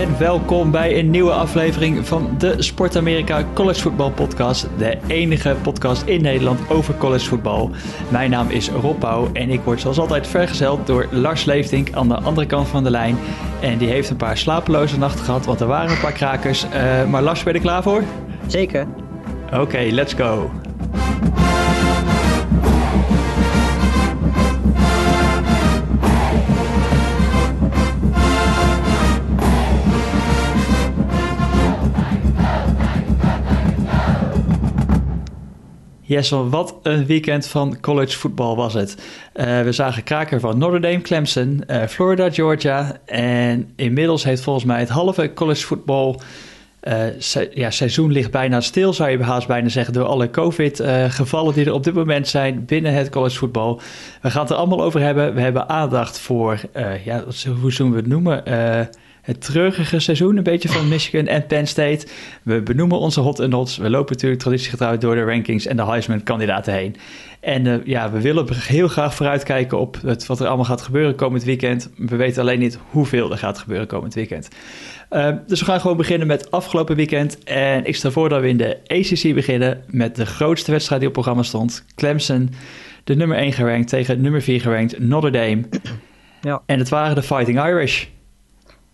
en welkom bij een nieuwe aflevering van de Sport Amerika College Football Podcast. De enige podcast in Nederland over college voetbal. Mijn naam is Rob Pauw en ik word zoals altijd vergezeld door Lars Leeftink aan de andere kant van de lijn. En die heeft een paar slapeloze nachten gehad, want er waren een paar krakers. Uh, maar Lars, ben je er klaar voor? Zeker. Oké, let's go. Jessel, wat een weekend van college voetbal was het. Uh, we zagen kraker van Notre Dame, Clemson, uh, Florida, Georgia. En inmiddels heeft volgens mij het halve college voetbal uh, se ja, seizoen ligt bijna stil, zou je haast bijna zeggen, door alle COVID-gevallen die er op dit moment zijn binnen het college voetbal. We gaan het er allemaal over hebben. We hebben aandacht voor, ja, hoe zullen we het noemen? Het treurige seizoen, een beetje van Michigan en Penn State. We benoemen onze hot en nots. We lopen natuurlijk traditiegetrouw door de rankings en de Heisman-kandidaten heen. En uh, ja, we willen heel graag vooruitkijken op het, wat er allemaal gaat gebeuren komend weekend. We weten alleen niet hoeveel er gaat gebeuren komend weekend. Uh, dus we gaan gewoon beginnen met afgelopen weekend. En ik stel voor dat we in de ACC beginnen met de grootste wedstrijd die op programma stond. Clemson, de nummer 1 gerankt tegen nummer 4 gerankt Notre Dame. Ja. En het waren de Fighting Irish.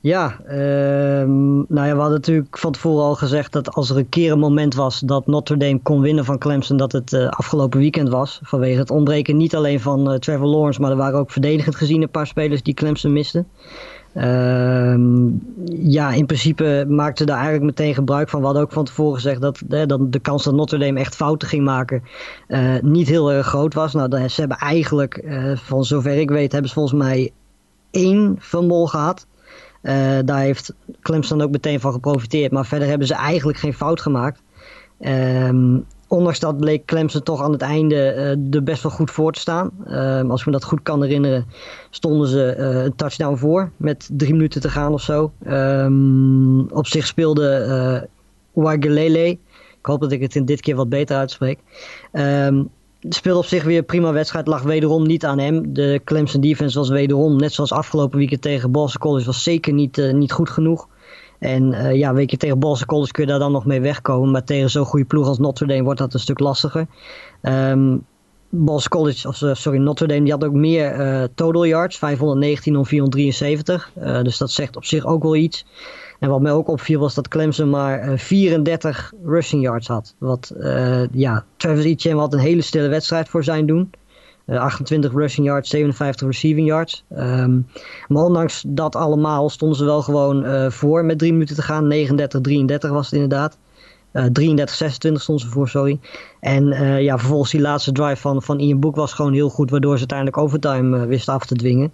Ja, ehm, nou ja, we hadden natuurlijk van tevoren al gezegd dat als er een keer een moment was dat Notre Dame kon winnen van Clemson, dat het uh, afgelopen weekend was. Vanwege het ontbreken niet alleen van uh, Trevor Lawrence, maar er waren ook verdedigend gezien een paar spelers die Clemson misten. Ehm, ja, in principe maakte daar eigenlijk meteen gebruik van. We hadden ook van tevoren gezegd dat, dat de kans dat Notre Dame echt fouten ging maken niet heel erg groot was. Nou, ze hebben eigenlijk, van zover ik weet, hebben ze volgens mij één fumble gehad. Uh, daar heeft Clemson ook meteen van geprofiteerd. Maar verder hebben ze eigenlijk geen fout gemaakt. Um, ondanks dat bleek Clemson toch aan het einde uh, er best wel goed voor te staan. Um, als ik me dat goed kan herinneren, stonden ze uh, een touchdown voor met drie minuten te gaan of zo. Um, op zich speelde uh. Ik hoop dat ik het in dit keer wat beter uitspreek. Speelde op zich weer een prima wedstrijd. Lag wederom niet aan hem. De Clemson defense was wederom, net zoals afgelopen weekend tegen Boston College, was zeker niet, uh, niet goed genoeg. En uh, ja, weet tegen Boston College kun je daar dan nog mee wegkomen. Maar tegen zo'n goede ploeg als Notre Dame wordt dat een stuk lastiger. Um, Boston College, of uh, sorry, Notre Dame, die had ook meer total yards. 519 om 473. dus dat zegt op zich ook wel iets. En wat mij ook opviel was dat Clemson maar 34 eh, rushing yards had. Wat, uh, ja, Travis Etienne had een hele stille wedstrijd voor zijn doen. Uh, 28 rushing yards, 57 receiving yards. Um, maar ondanks dat allemaal stonden ze wel gewoon voor met drie minuten te gaan. 39-33 was het inderdaad. Uh, 33-26 stonden ze voor, sorry. En ja, vervolgens die laatste drive van, van Ian Book was gewoon heel goed, waardoor ze uiteindelijk overtime wisten af te dwingen.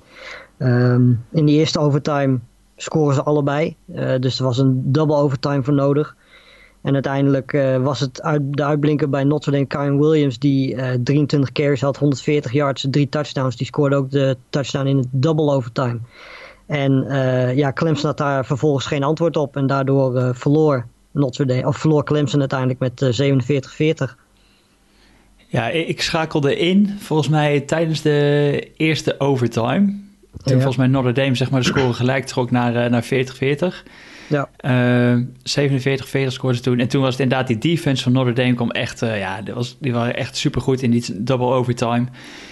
Um, in de eerste overtime scoren ze allebei. Uh, dus er was een double overtime voor nodig. En uiteindelijk uh, was het uit, de uitblinker bij Notre Dame, Kyle Williams, die uh, 23 carries had, 140 yards, drie touchdowns. Die scoorde ook de touchdown in het double overtime. En ja, Clemson had daar vervolgens geen antwoord op. En daardoor verloor, Notre Dame, of verloor Clemson uiteindelijk met 47-40. Ja, ik schakelde in, volgens mij tijdens de eerste overtime. Toen volgens mij Notre Dame zeg maar, de score gelijk trok naar, uh, naar 40-40. Ja. Uh, 47-40 scoorde ze toen. En toen was het inderdaad die defense van Notre Dame kwam echt... Uh, ja, die, was, die waren echt supergoed in die double overtime.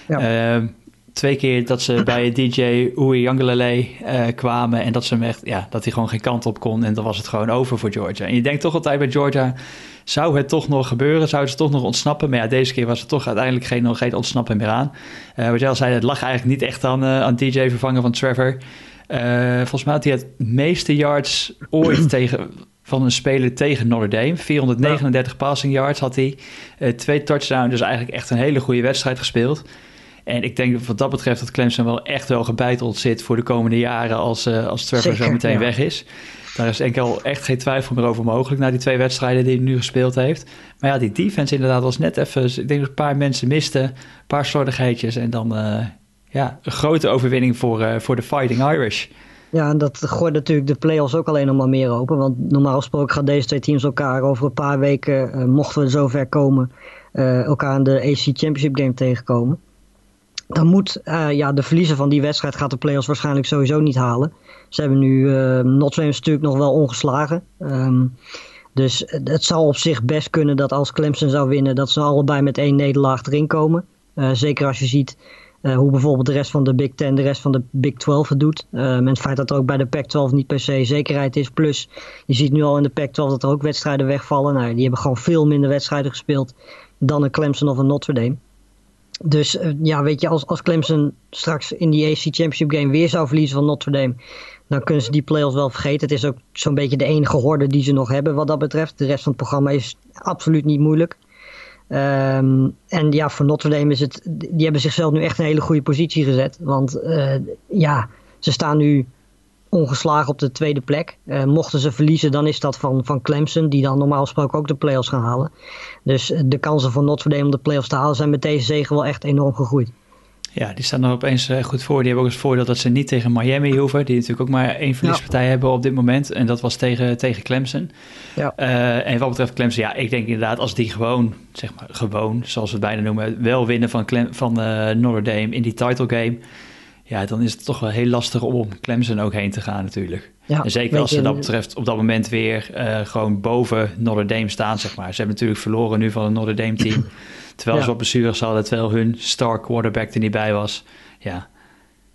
Ja. Uh, twee keer dat ze bij DJ Uwe Yangelele uh, kwamen... en dat, ze hem echt, ja, dat hij gewoon geen kant op kon. En dan was het gewoon over voor Georgia. En je denkt toch altijd bij Georgia zou het toch nog gebeuren? Zouden ze toch nog ontsnappen? Maar ja, deze keer was er toch uiteindelijk geen, geen ontsnappen meer aan. Uh, wat jij al zei, het lag eigenlijk niet echt aan, uh, aan DJ vervangen van Trevor. Volgens mij had hij het meeste yards ooit tegen, van een speler tegen Notre Dame. 439 ja. passing yards had hij. twee touchdowns, dus eigenlijk echt een hele goede wedstrijd gespeeld. En ik denk wat dat betreft dat Clemson wel echt wel gebeiteld zit voor de komende jaren als, als Trevor Zeker, zo meteen ja. weg is. Daar is enkel echt geen twijfel meer over mogelijk na die twee wedstrijden die hij nu gespeeld heeft. Maar ja, die defense inderdaad was net even... Ik denk dat een paar mensen misten, een paar slordigheidjes... en dan uh, ja, een grote overwinning voor, uh, voor de Fighting Irish. Ja, en dat gooit natuurlijk de play-offs ook alleen nog maar meer open. Want normaal gesproken gaan deze twee teams elkaar over een paar weken... Uh, mochten we zover komen, elkaar in de AC Championship game tegenkomen. Dan moet ja, de verliezer van die wedstrijd gaat de playoffs waarschijnlijk sowieso niet halen. Ze hebben nu Notre Dame natuurlijk nog wel ongeslagen. Ehm, dus het zou op zich best kunnen dat als Clemson zou winnen, dat ze allebei met één nederlaag erin komen. zeker als je ziet uh, hoe bijvoorbeeld de rest van de Big Ten, de rest van de Big 12 het doet. Uh, en het feit dat er ook bij de Pac-12 niet per se zekerheid is. Plus, je ziet nu al in de Pac-12 dat er ook wedstrijden wegvallen. Nou, die hebben gewoon veel minder wedstrijden gespeeld dan een Clemson of een Notre Dame. Dus uh, ja, weet je, als, als Clemson straks in die AC Championship game weer zou verliezen van Notre Dame, dan kunnen ze die playoffs wel vergeten. Het is ook zo'n beetje de enige horde die ze nog hebben wat dat betreft. De rest van het programma is absoluut niet moeilijk. Um, en ja, voor Notre Dame is het. Die hebben zichzelf nu echt een hele goede positie gezet. Want uh, ja, ze staan nu ongeslagen op de tweede plek. Uh, mochten ze verliezen, dan is dat van, van Clemson, die dan normaal gesproken ook de playoffs gaan halen. Dus de kansen voor Notre Dame om de playoffs te halen zijn met deze zegen wel echt enorm gegroeid. Ja, die staan er opeens eh, goed voor. Die hebben ook eens voordeel dat ze niet tegen Miami hoeven. Die natuurlijk ook maar één verliespartij hebben op dit moment. En dat was tegen, tegen Clemson. Ja. Uh, en wat betreft Clemson, ja, ik denk inderdaad als die gewoon, zeg maar gewoon, zoals we het bijna noemen, wel winnen van, Clem, van uh, Notre Dame in die title game. Ja, dan is het toch wel heel lastig om Clemson ook heen te gaan natuurlijk. Ja, en zeker als ze dat betreft op dat moment weer gewoon boven Notre Dame staan, zeg maar. Ze hebben natuurlijk verloren nu van een Notre Dame team. Terwijl ja. ze op blessures hadden, terwijl hun star quarterback er niet bij was. Ja.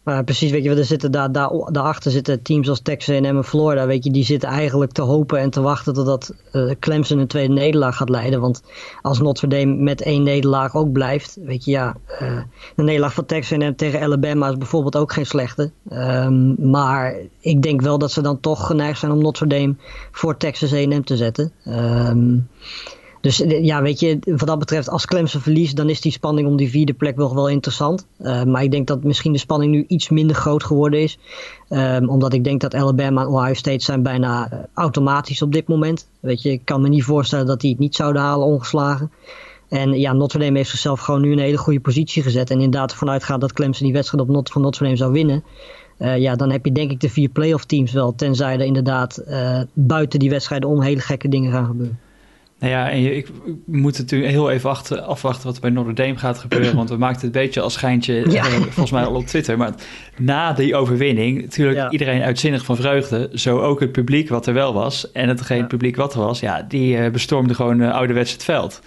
Maar precies, weet je, er zitten daar, daar, daarachter zitten teams als Texas A&M en Florida, weet je, die zitten eigenlijk te hopen en te wachten totdat uh, Clemson een tweede nederlaag gaat leiden. Want als Notre Dame met één nederlaag ook blijft, weet je, ja, uh, de nederlaag van Texas A&M tegen Alabama is bijvoorbeeld ook geen slechte. Um, maar ik denk wel dat ze dan toch geneigd zijn om Notre Dame voor Texas A&M te zetten. Um, dus eh, ja, weet je, wat dat betreft, als Clemson verliest, dan is die spanning om die vierde plek nog wel interessant. Uh, maar ik denk dat misschien de spanning nu iets minder groot geworden is. Um, omdat ik denk dat Alabama en Ohio State zijn bijna uh, automatisch op dit moment. Weet je, ik kan me niet voorstellen dat die het niet zouden halen ongeslagen. En ja, Notre Dame heeft zichzelf gewoon nu in een hele goede positie gezet. En inderdaad ervan uitgaat dat Clemson die wedstrijd op Not van Notre Dame zou winnen. Ja, dan heb je denk ik de vier playoff teams wel. Tenzij er inderdaad buiten die wedstrijden om hele gekke dingen gaan gebeuren. Nou ja, en je, ik moet natuurlijk heel even achter, afwachten wat er bij Notre Dame gaat gebeuren. Want we maakten het een beetje als schijntje, ja. uh, volgens mij al op Twitter. Maar na die overwinning, natuurlijk ja. iedereen uitzinnig van vreugde. Zo ook het publiek wat er wel was. En hetgeen ja. publiek wat er was, ja, die uh, bestormde gewoon uh, ouderwets het veld.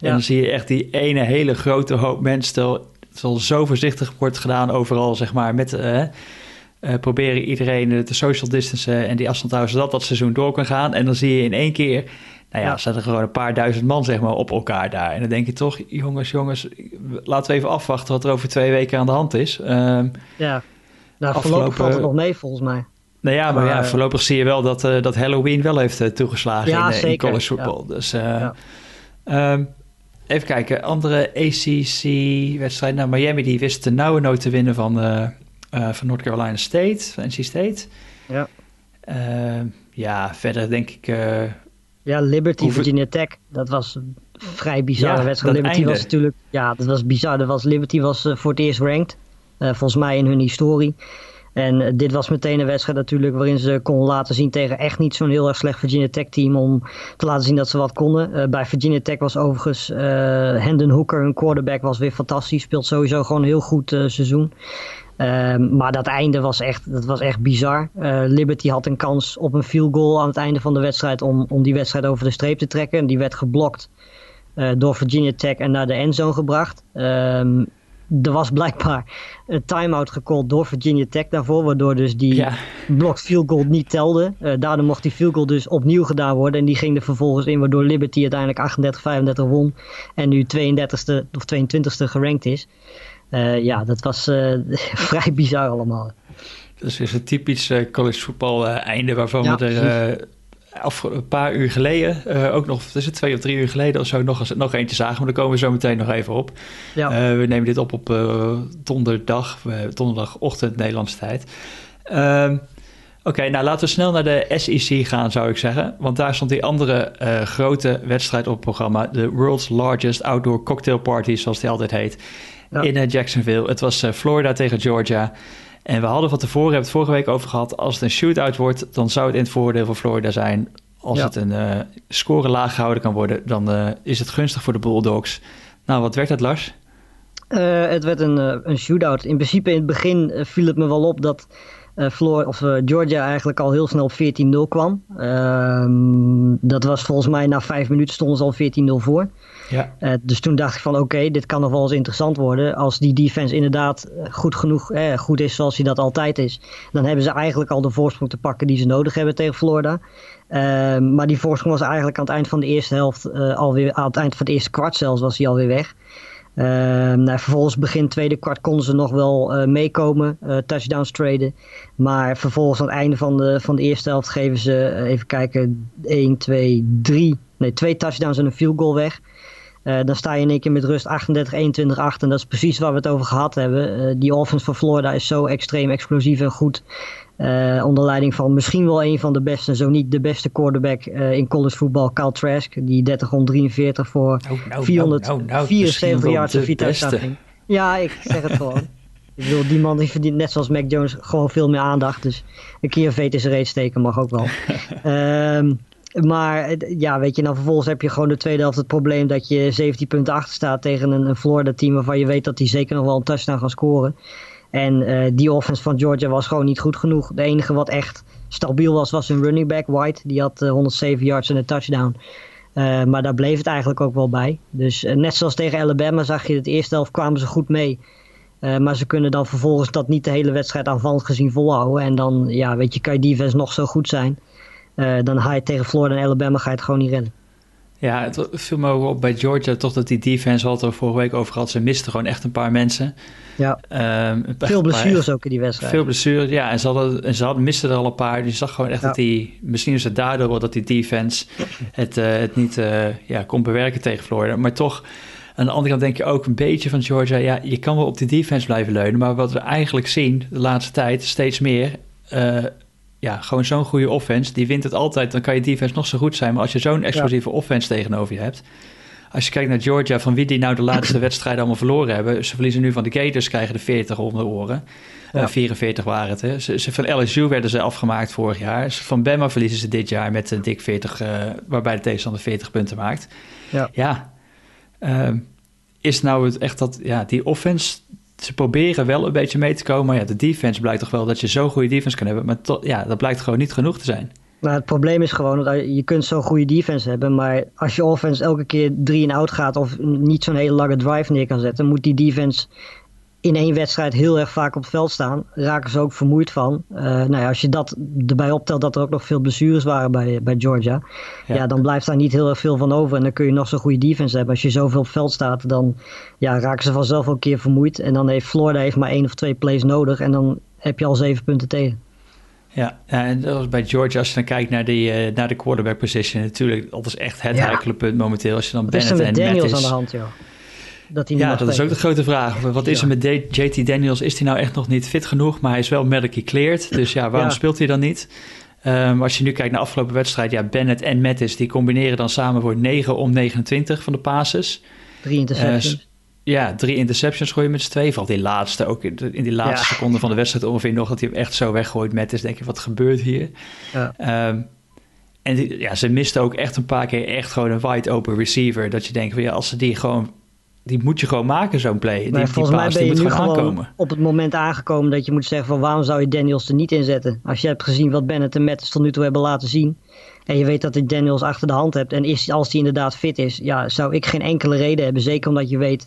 En dan zie je echt die ene hele grote hoop mensen, terwijl het al zo voorzichtig wordt gedaan overal, zeg maar, met... proberen iedereen te social distancen en die afstand houden, zodat dat seizoen door kan gaan. En dan zie je in één keer nou ja, ja. zaten gewoon een paar duizend man zeg maar, op elkaar daar. En dan denk je toch, jongens, jongens, laten we even afwachten wat er over twee weken aan de hand is. Uh, ja, nou, voorlopig valt het nog mee volgens mij. Nou ja, maar, maar ja, voorlopig zie je wel dat, uh, dat Halloween wel heeft uh, toegeslagen ja, in, in, college football. Dus uh, um, even kijken, andere ACC-wedstrijden. Nou, Miami die wist de nauwe nood te winnen van, van North Carolina State, van NC State. Ja. Ehm, ja, verder denk ik ja, Liberty, Virginia Tech. Dat was een vrij bizarre ja, wedstrijd. Liberty einde. was natuurlijk... Ja, dat was bizar. Dat was, Liberty was uh, voor het eerst ranked. Uh, volgens mij in hun historie. En uh, dit was meteen een wedstrijd natuurlijk waarin ze konden laten zien tegen echt niet zo'n heel erg slecht Virginia Tech team om te laten zien dat ze wat konden. bij Virginia Tech was overigens Hendon Hooker, hun quarterback, was weer fantastisch. Speelt sowieso gewoon een heel goed seizoen. Um, maar dat einde was echt, dat was echt bizar. Uh, Liberty had een kans op een field goal aan het einde van de wedstrijd om, om die wedstrijd over de streep te trekken. En die werd geblokt uh, door Virginia Tech en naar de endzone gebracht. Um, er was blijkbaar een time-out gecallt door Virginia Tech daarvoor, waardoor dus die ja. blocked field goal niet telde. Uh, daardoor mocht die field goal dus opnieuw gedaan worden en die ging er vervolgens in, waardoor Liberty uiteindelijk 38-35 won en nu 32e of 22e gerankt is. Uh, ja, dat was uh, vrij bizar allemaal. Dus is een typisch uh, college voetbal einde waarvan ja, we er af, een paar uur geleden, ook nog, is het twee of drie uur geleden of zo, nog, nog eentje zagen. Maar daar komen we zo meteen nog even op. Ja. we nemen dit op op donderdag, donderdagochtend Nederlandse tijd. Oké, okay, nou laten we snel naar de SEC gaan, zou ik zeggen. Want daar stond die andere grote wedstrijd op het programma. De World's Largest Outdoor Cocktail Party, zoals die altijd heet ja. in uh, Jacksonville. Het was uh, Florida tegen Georgia. En we hadden van tevoren, hebben het vorige week over gehad... als het een shootout wordt, dan zou het in het voordeel van Florida zijn. Als ja. het een uh, score laag gehouden kan worden... dan is het gunstig voor de Bulldogs. Nou, wat werd het, Lars? het werd een, een shootout. In principe in het begin viel het me wel op dat uh, of, uh, Georgia eigenlijk al heel snel op 14-0 kwam. Ehm, dat was volgens mij na vijf minuten stonden ze al 14-0 voor. Ja. Uh, dus toen dacht ik van oké, dit kan nog wel eens interessant worden. Als die defense inderdaad goed genoeg goed is zoals hij dat altijd is. Dan hebben ze eigenlijk al de voorsprong te pakken die ze nodig hebben tegen Florida. Ehm, maar die voorsprong was eigenlijk aan het eind van de eerste helft alweer, aan het eind van het eerste kwart zelfs was hij alweer weg. Uh, nou, vervolgens begin tweede kwart konden ze nog wel uh, meekomen, uh, touchdowns traden. Maar vervolgens aan het einde van de, van de eerste helft geven ze, eh, even kijken, 1, 2, 3, nee twee touchdowns en een field goal weg. dan sta je in één keer met rust 38, 21, 8 en dat is precies waar we het over gehad hebben. die offense van Florida is zo extreem explosief en goed. Uh, onder leiding van misschien wel een van de beste, zo niet de beste quarterback uh, in college voetbal, Kyle Trask. Die 30 43 voor oh, nou, 474 nou, yards en 4 touchdowns Ja, ik zeg het gewoon. ik bedoel, die man die verdient net zoals Mac Jones gewoon veel meer aandacht. Dus een keer een vetus reet steken mag ook wel. um, maar ja, weet je, dan vervolgens heb je gewoon de tweede helft het probleem dat je 17 punten achter staat tegen een, een Florida team waarvan je weet dat die zeker nog wel een touchdown gaan scoren. En uh, die offense van Georgia was gewoon niet goed genoeg. De enige wat echt stabiel was, was een running back, White. Die had uh, 107 yards en een touchdown. Uh, maar daar bleef het eigenlijk ook wel bij. Dus net zoals tegen Alabama zag je, het eerste helft kwamen ze goed mee. maar ze kunnen dan vervolgens dat niet de hele wedstrijd aanvallend gezien volhouden. En dan, ja, weet je, kan je defense nog zo goed zijn. dan ga je tegen Florida en Alabama ga je het gewoon niet rennen. Ja, het viel me ook op bij Georgia toch dat die defense, wat er vorige week over had, ze misten gewoon echt een paar mensen. Ja. Um, veel blessures ook in die wedstrijd. Veel blessures, ja. En ze, hadden, en ze hadden, misten er al een paar. Dus je zag gewoon echt dat die, misschien is het daardoor dat die defense het, uh, het niet uh, ja, kon bewerken tegen Florida. Maar toch, aan de andere kant denk je ook een beetje van Georgia, ja, je kan wel op die defense blijven leunen. Maar wat we eigenlijk zien de laatste tijd, steeds meer, uh, ja, gewoon zo'n goede offense, die wint het altijd. Dan kan je defense nog zo goed zijn. Maar als je zo'n explosieve offense tegenover je hebt. Als je kijkt naar Georgia, van wie die nou de laatste wedstrijden allemaal verloren hebben. Ze verliezen nu van de Gators, krijgen de 40 om de oren. Ja. Uh, 44 waren het. Hè. Ze, ze, van LSU werden ze afgemaakt vorig jaar. Van Bama verliezen ze dit jaar met een dik 40, uh, waarbij de tegenstander 40 punten maakt. Ja, ja uh, is nou het echt dat, ja, die offense ze proberen wel een beetje mee te komen. Maar ja, de defense blijkt toch wel dat je zo'n goede defense kan hebben. Maar ja, dat blijkt gewoon niet genoeg te zijn. Nou, het probleem is gewoon dat je kunt zo'n goede defense hebben. Maar als je offense elke keer drie en out gaat of niet zo'n hele lange drive neer kan zetten, moet die defense in één wedstrijd heel erg vaak op het veld staan, raken ze ook vermoeid van. Uh, nou ja, als je dat erbij optelt dat er ook nog veel blessures waren bij, bij Georgia, ja. dan blijft daar niet heel erg veel van over. En dan kun je nog zo'n goede defense hebben. Als je zoveel op het veld staat, dan ja, raken ze vanzelf ook een keer vermoeid. En dan heeft Florida heeft maar één of twee plays nodig en dan heb je al zeven punten tegen. Ja, en dat was bij Georgia, als je dan kijkt naar, die, uh, naar de quarterback position, natuurlijk, dat is echt het ja. punt momenteel. Als je dan Bennett en Daniels aan de hand, joh dat hij Ja, dat is ook de grote vraag. Wat is er met JT Daniels? Is hij nou echt nog niet fit genoeg? Maar hij is wel medically cleared. Dus ja, waarom speelt hij dan niet? Um, als je nu kijkt naar de afgelopen wedstrijd, ja, Bennett en Mattis, die combineren dan samen voor 9 om 29 van de passes. Drie interceptions. Uh, ja, drie interceptions gooien met z'n twee. Valt die laatste, ook in, in die laatste ja. seconde van de wedstrijd ongeveer nog, dat hij hem echt zo weggooit. Mattis, denk je, wat gebeurt hier? Ja. Um, en die, ja, ze misten ook echt een paar keer echt gewoon een wide open receiver. Dat je denkt, ja, als ze die gewoon die moet je gewoon maken, zo'n play. Die, volgens mij ben je nu gewoon aankomen. op het moment aangekomen dat je moet zeggen van waarom zou je Daniels er niet in zetten? Als je hebt gezien wat Bennett en Mattis tot nu toe hebben laten zien. En je weet dat je Daniels achter de hand hebt. En is, als die inderdaad fit is, ja, zou ik geen enkele reden hebben. Zeker omdat je weet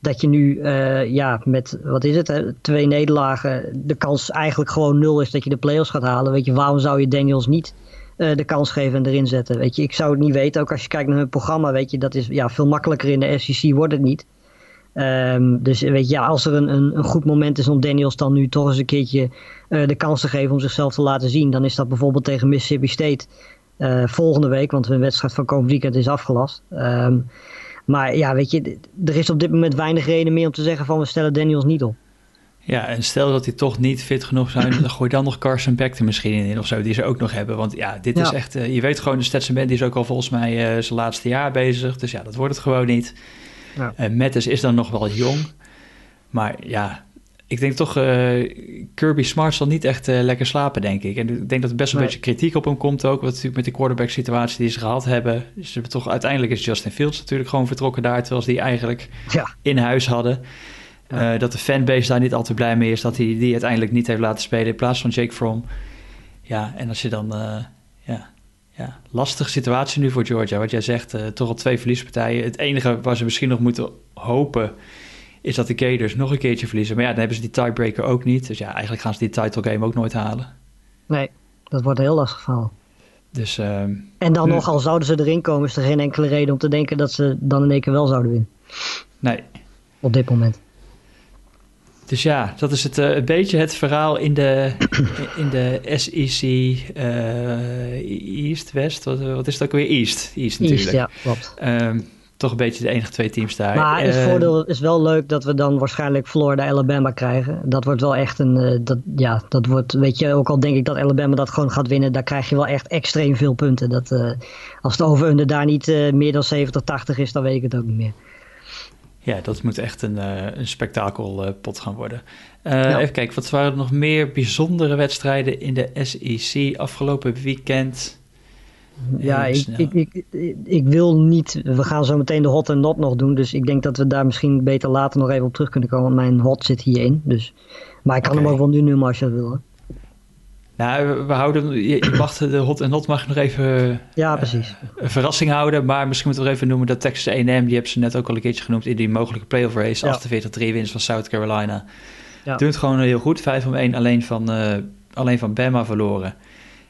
dat je nu uh, ja, met, wat is het, hè, twee nederlagen, de kans eigenlijk gewoon nul is dat je de playoffs gaat halen. Weet je, waarom zou je Daniels niet uh, de kans geven en erin zetten. Weet je, ik zou het niet weten. Ook als je kijkt naar hun programma, weet je, dat is ja, veel makkelijker in de SEC wordt het niet. Um, dus weet je, ja, als er een, een, een, goed moment is om Daniels dan nu toch eens een keertje uh, de kans te geven om zichzelf te laten zien, dan is dat bijvoorbeeld tegen Mississippi State uh, volgende week, want hun wedstrijd van komend weekend is afgelast. Um, maar ja, weet je, er is op dit moment weinig reden meer om te zeggen van we stellen Daniels niet op. Ja, en stel dat hij toch niet fit genoeg zijn, dan gooi dan nog Carson Beck er misschien in of zo, die ze ook nog hebben. Want ja, dit is echt, uh, je weet gewoon, de Stetson Band die is ook al volgens mij uh, zijn laatste jaar bezig. Dus ja, dat wordt het gewoon niet. Ja. Uh, Mattis is dan nog wel jong. Maar ja, ik denk toch, Kirby Smart zal niet echt lekker slapen, denk ik. En ik denk dat er best wel een beetje kritiek op hem komt ook. Wat natuurlijk met de quarterback situatie die ze gehad hebben. Ze hebben toch, uiteindelijk is Justin Fields natuurlijk gewoon vertrokken daar, terwijl ze die eigenlijk ja. in huis hadden. Dat de fanbase daar niet al te blij mee is dat hij die uiteindelijk niet heeft laten spelen in plaats van Jake Fromm. Ja, en als je dan, ja, ja, lastige situatie nu voor Georgia. Wat jij zegt, uh, toch al twee verliespartijen. Het enige waar ze misschien nog moeten hopen... is dat de Gators nog een keertje verliezen. Maar ja, dan hebben ze die tiebreaker ook niet. Dus ja, eigenlijk gaan ze die title game ook nooit halen. Nee, dat wordt een heel lastig verhaal. Dus, uh, en dan nog, al zouden ze erin komen... is er geen enkele reden om te denken dat ze dan in één keer wel zouden winnen. Nee. Op dit moment. Dus ja, dat is het, uh, een beetje het verhaal in de, in de SEC uh, East, West. Wat, wat, is het ook weer? East. East natuurlijk. East, ja, klopt. Um, toch een beetje de enige twee teams daar. Maar het uh, voordeel is wel leuk dat we dan waarschijnlijk Florida Alabama krijgen. Dat wordt wel echt een. Uh, dat, ja, dat wordt. Weet je, ook al denk ik dat Alabama dat gewoon gaat winnen, daar krijg je wel echt extreem veel punten. Dat, als de over-under daar niet meer dan 70, 80 is, dan weet ik het ook niet meer. Ja, dat moet echt een, uh, een spektakelpot gaan worden. Ja. Even kijken, wat waren er nog meer bijzondere wedstrijden in de SEC afgelopen weekend? Ja, ik, ik, ik, ik, wil niet. We gaan zo meteen de hot en not nog doen. Dus ik denk dat we daar misschien beter later nog even op terug kunnen komen. Want mijn hot zit hierin. Dus. Maar ik kan okay. hem ook wel nu noemen als je dat wil. Nou, we houden, je mag de hot en not mag je nog even ja, precies. Uh, een verrassing houden. Maar misschien moeten we even noemen dat Texas A&M, die hebben ze net ook al een keertje genoemd in die mogelijke playoff race. Ja. 48-3 winst van South Carolina. Ja. Doet het gewoon heel goed. 5 om 1 alleen van, uh, alleen van Bama verloren.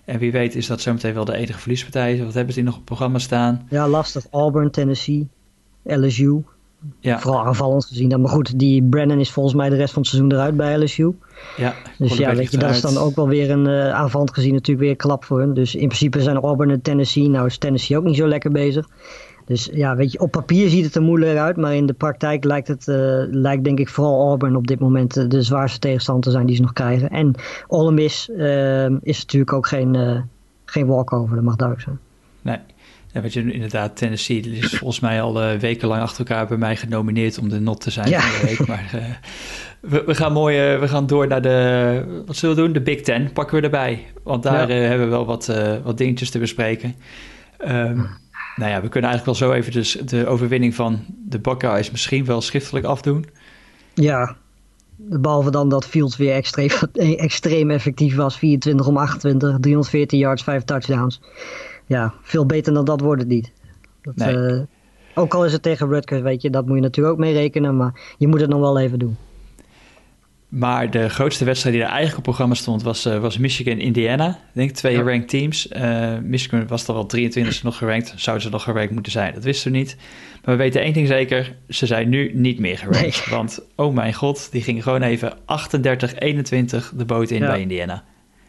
En wie weet is dat zometeen wel de enige verliespartij. Wat hebben ze nog op het programma staan? Ja, lastig. Auburn, Tennessee, LSU. Ja. Vooral aanvallend gezien. Dan. Maar goed, die Brennan is volgens mij de rest van het seizoen eruit bij LSU. Ja, dus ja, weet je, dat is dan ook wel weer een uh, aanvallend gezien natuurlijk weer klap voor hen. Dus in principe zijn Auburn en Tennessee, nou is Tennessee ook niet zo lekker bezig. Dus ja, weet je, op papier ziet het er moeilijker uit, maar in de praktijk lijkt het, uh, lijkt denk ik vooral Auburn op dit moment uh, de zwaarste tegenstander te zijn die ze nog krijgen. En Ole Miss is natuurlijk ook geen, geen walkover, dat mag duidelijk zijn. Nee. Ja, weet je, inderdaad, Tennessee is volgens mij al uh, wekenlang achter elkaar bij mij genomineerd om de not te zijn ja. van de week. Maar uh, we, we, gaan mooi, uh, we gaan door naar de, wat zullen we doen? De Big Ten pakken we erbij. Want daar ja. hebben we wel wat, wat dingetjes te bespreken. Um, nou ja, we kunnen eigenlijk wel zo even dus de overwinning van de Buckeyes misschien wel schriftelijk afdoen. Ja, behalve dan dat Fields weer extreem, extreem effectief was. 24 om 28, 314 yards, 5 touchdowns ja, veel beter dan dat wordt het niet. Dat, nee. uh, ook al is het tegen Rutgers, weet je, dat moet je natuurlijk ook mee rekenen, maar je moet het nog wel even doen. Maar de grootste wedstrijd die er eigenlijk op programma stond was, uh, was Michigan-Indiana. Ik denk twee ja. ranked teams. Uh, Michigan was toch al 23 nog gerankt. Zouden ze nog gerankt moeten zijn? Dat wisten we niet. Maar we weten één ding zeker. Ze zijn nu niet meer gerankt. Nee. Want, oh mijn god, die gingen gewoon even 38-21 de boot in ja. bij Indiana.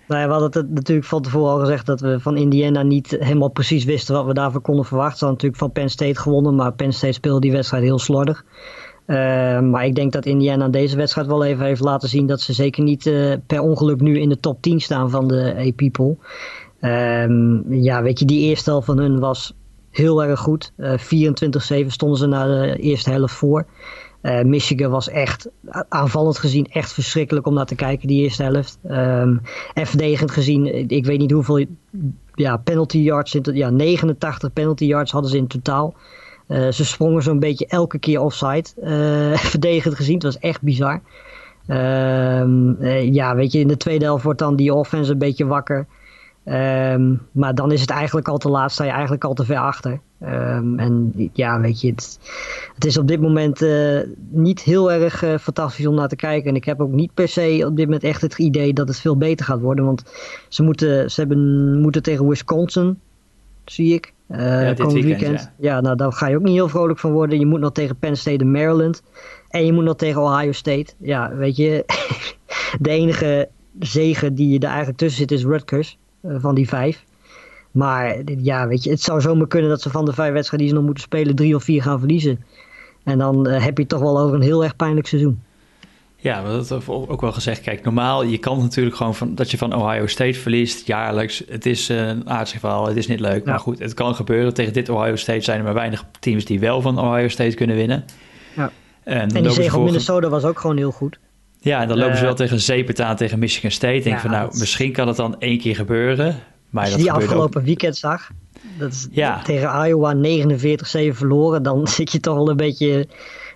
Nou ja, we hadden het natuurlijk van tevoren al gezegd dat we van Indiana niet helemaal precies wisten wat we daarvoor konden verwachten. Ze hadden natuurlijk van Penn State gewonnen, maar Penn State speelde die wedstrijd heel slordig. Uh, maar ik denk dat Indiana deze wedstrijd wel even heeft laten zien dat ze zeker niet uh, per ongeluk nu in de top 10 staan van de A-People. Um, ja, weet je, die eerste helft van hun was heel erg goed. Uh, 24-7 stonden ze na de eerste helft voor. Uh, Michigan was echt aanvallend gezien echt verschrikkelijk om naar te kijken, die eerste helft. Um, en verdedigend gezien, ik weet niet hoeveel ja, penalty yards, ja, 89 penalty yards hadden ze in totaal. Uh, ze sprongen zo'n beetje elke keer offside. Uh, verdedigend gezien, het was echt bizar. Um, ja, weet je, in de tweede helft wordt dan die offense een beetje wakker. Um, maar dan is het eigenlijk al te laat, sta je eigenlijk al te ver achter. Um, en ja, weet je, het, het is op dit moment uh, niet heel erg uh, fantastisch om naar te kijken. En ik heb ook niet per se op dit moment echt het idee dat het veel beter gaat worden. Want ze moeten, ze hebben, moeten tegen Wisconsin, zie ik. Uh, ja, dit weekend. weekend. Ja. ja, nou daar ga je ook niet heel vrolijk van worden. Je moet nog tegen Penn State en Maryland. En je moet nog tegen Ohio State. Ja, weet je, de enige zegen die er eigenlijk tussen zit is Rutgers van die vijf. Maar ja, weet je, het zou zomaar kunnen dat ze van de vijf wedstrijden die ze nog moeten spelen, drie of vier gaan verliezen. En dan uh, heb je toch wel over een heel erg pijnlijk seizoen. Ja, dat heb ook wel gezegd. Kijk, normaal, je kan natuurlijk gewoon van, dat je van Ohio State verliest jaarlijks. Het is uh, een aardig verhaal, het is niet leuk. Ja. Maar goed, het kan gebeuren. Tegen dit Ohio State zijn er maar weinig teams die wel van Ohio State kunnen winnen. Ja. En, en die zege Minnesota was ook gewoon heel goed. Ja, en dan lopen ze wel tegen Zepet aan tegen Michigan State. Denk van nou, misschien kan het dan één keer gebeuren. Maar als je die afgelopen weekend zag, dat is ja. tegen Iowa 49-7 verloren, dan zit je toch wel een beetje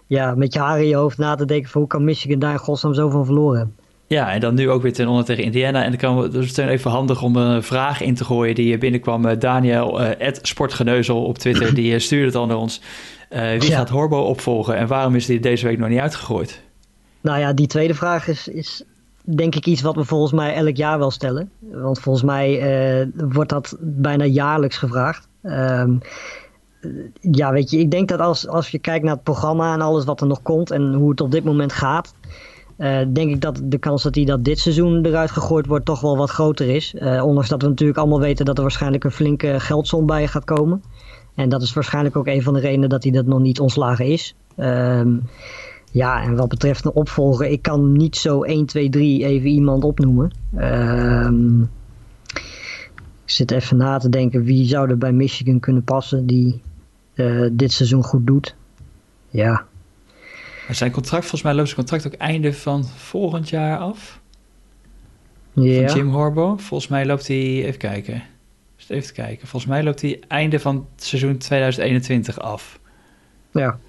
ja, met je haar in je hoofd na te denken van hoe kan Michigan daar in godsnaam zo van verloren hebben. Ja, en dan nu ook weer ten onder tegen Indiana. En dan kan we, dus het even handig om een vraag in te gooien die binnenkwam. Eh, Daniel, uh, Sportgeneuzel op Twitter, die eh, stuurde het al naar ons. wie gaat Horbo opvolgen en waarom is die deze week nog niet uitgegooid? Nou ja, die tweede vraag is, is denk ik iets wat we volgens mij elk jaar wel stellen. Want volgens mij wordt dat bijna jaarlijks gevraagd. Um, ja, weet je, ik denk dat als, als je kijkt naar het programma en alles wat er nog komt en hoe het op dit moment gaat, uh, denk ik dat de kans dat hij dat dit seizoen eruit gegooid wordt toch wel wat groter is. Uh, ondanks dat we natuurlijk allemaal weten dat er waarschijnlijk een flinke geldsom bij gaat komen. En dat is waarschijnlijk ook een van de redenen dat hij dat nog niet ontslagen is. Um, ja, en wat betreft een opvolger, ik kan niet zo 1, 2, 3 even iemand opnoemen. Um, ik zit even na te denken wie zou er bij Michigan kunnen passen die uh, dit seizoen goed doet. Ja, zijn contract, volgens mij loopt zijn contract ook einde van volgend jaar af. Ja. Van Jim Harbaugh. Volgens mij loopt hij, even kijken. Even kijken. Volgens mij loopt hij einde van het seizoen 2021 af. Ja.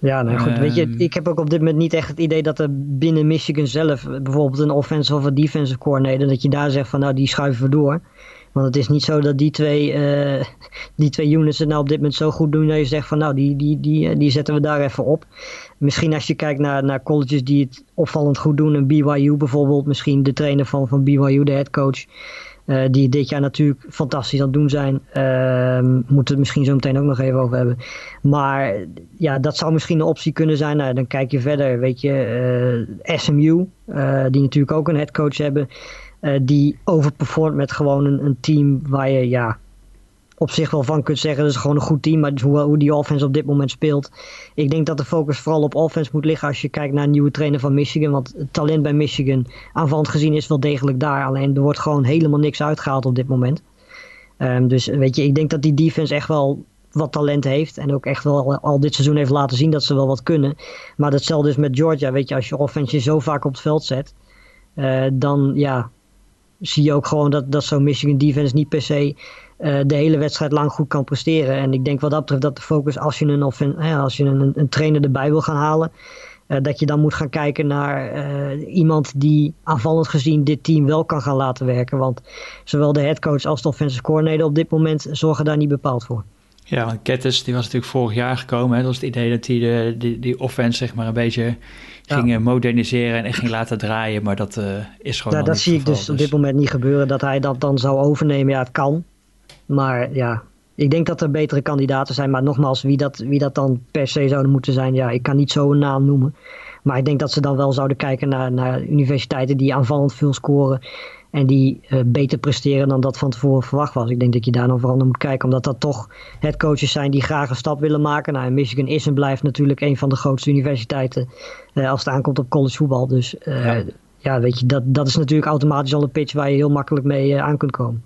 Ja, nou goed. weet je, ehm. ik heb ook op dit moment niet echt het idee dat er binnen Michigan zelf bijvoorbeeld een offensive of een defensive coordinator, dat je daar zegt van nou die schuiven we door. Want het is niet zo dat die twee, uh, die twee units het nou op dit moment zo goed doen dat je zegt van nou die, die, die, die zetten we daar even op. Misschien als je kijkt naar, naar colleges die het opvallend goed doen, een BYU bijvoorbeeld, misschien de trainer van, van BYU, de headcoach. Uh, die dit jaar natuurlijk fantastisch aan het doen zijn. Uh, moeten we het misschien zo meteen ook nog even over hebben. Maar ja, dat zou misschien een optie kunnen zijn. Nou, dan kijk je verder, weet je, uh, SMU, die natuurlijk ook een headcoach hebben. Die overperformt met gewoon een, een, team waar je ja, op zich wel van kunt zeggen dat is gewoon een goed team. Maar hoe, hoe die offense op dit moment speelt. Ik denk dat de focus vooral op offense moet liggen als je kijkt naar een nieuwe trainer van Michigan. Want het talent bij Michigan aanvallend gezien is wel degelijk daar. Alleen er wordt gewoon helemaal niks uitgehaald op dit moment. Um, dus weet je, ik denk dat die defense echt wel wat talent heeft. En ook echt wel al dit seizoen heeft laten zien dat ze wel wat kunnen. Maar datzelfde is met Georgia. Weet je, als je offense je zo vaak op het veld zet. Uh, dan ja, zie je ook gewoon dat, dat zo'n Michigan defense niet per se uh, de hele wedstrijd lang goed kan presteren. En ik denk wat dat betreft dat de focus als je een, of een, als je een, een trainer erbij wil gaan halen, uh, dat je dan moet gaan kijken naar uh, iemand die aanvallend gezien dit team wel kan gaan laten werken. Want zowel de headcoach als de offensive coordinator op dit moment zorgen daar niet bepaald voor. Ja, want Kettes die was natuurlijk vorig jaar gekomen. Hè? Dat was het idee dat hij de, die, die offense zeg maar een beetje ging ja. moderniseren en ging laten draaien. Maar dat uh, is gewoon. Ja, dat zie ik dus, dus op dit moment niet gebeuren. Dat hij dat dan zou overnemen. Ja, het kan. Maar ja, ik denk dat er betere kandidaten zijn. Maar nogmaals, wie dat, wie dat dan per se zouden moeten zijn, ja, ik kan niet zo een naam noemen. Maar ik denk dat ze dan wel zouden kijken naar, naar universiteiten die aanvallend veel scoren. En die uh, beter presteren dan dat van tevoren verwacht was. Ik denk dat je daar nog vooral naar moet kijken. Omdat dat toch headcoaches zijn die graag een stap willen maken. Nou, Michigan is en blijft natuurlijk een van de grootste universiteiten. Uh, als het aankomt op collegevoetbal. Dus uh, ja. ja. weet je, dat, dat is natuurlijk automatisch al een pitch waar je heel makkelijk mee aan kunt komen.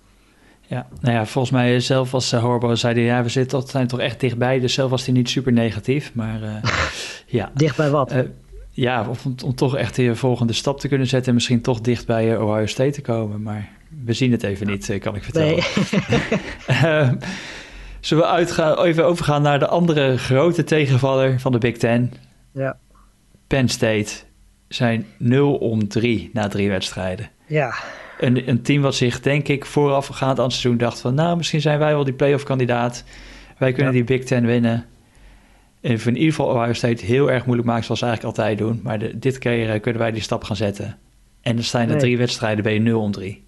Ja, nou ja, volgens mij zelf als uh, Horbo zei hij, ja, we zitten tot, zijn toch echt dichtbij. Dus zelf was hij niet super negatief, maar ja. Dichtbij wat? ja, om, om, toch echt de volgende stap te kunnen zetten en misschien toch dicht bij eh, Ohio State te komen. Maar we zien het even niet, eh, kan ik vertellen. Nee. uh, zullen we uitgaan, even overgaan naar de andere grote tegenvaller van de Big Ten? Ja. Penn State zijn 0 om 3 na drie wedstrijden. Ja. Een, een team wat zich, denk ik, voorafgaand aan het seizoen dacht van... nou, misschien zijn wij wel die playoff kandidaat. Wij kunnen die Big Ten winnen. En in ieder geval Ohio State heel erg moeilijk maken zoals ze eigenlijk altijd doen. Maar de, dit keer eh, kunnen wij die stap gaan zetten. En dan staan er drie wedstrijden, je 0 om 3.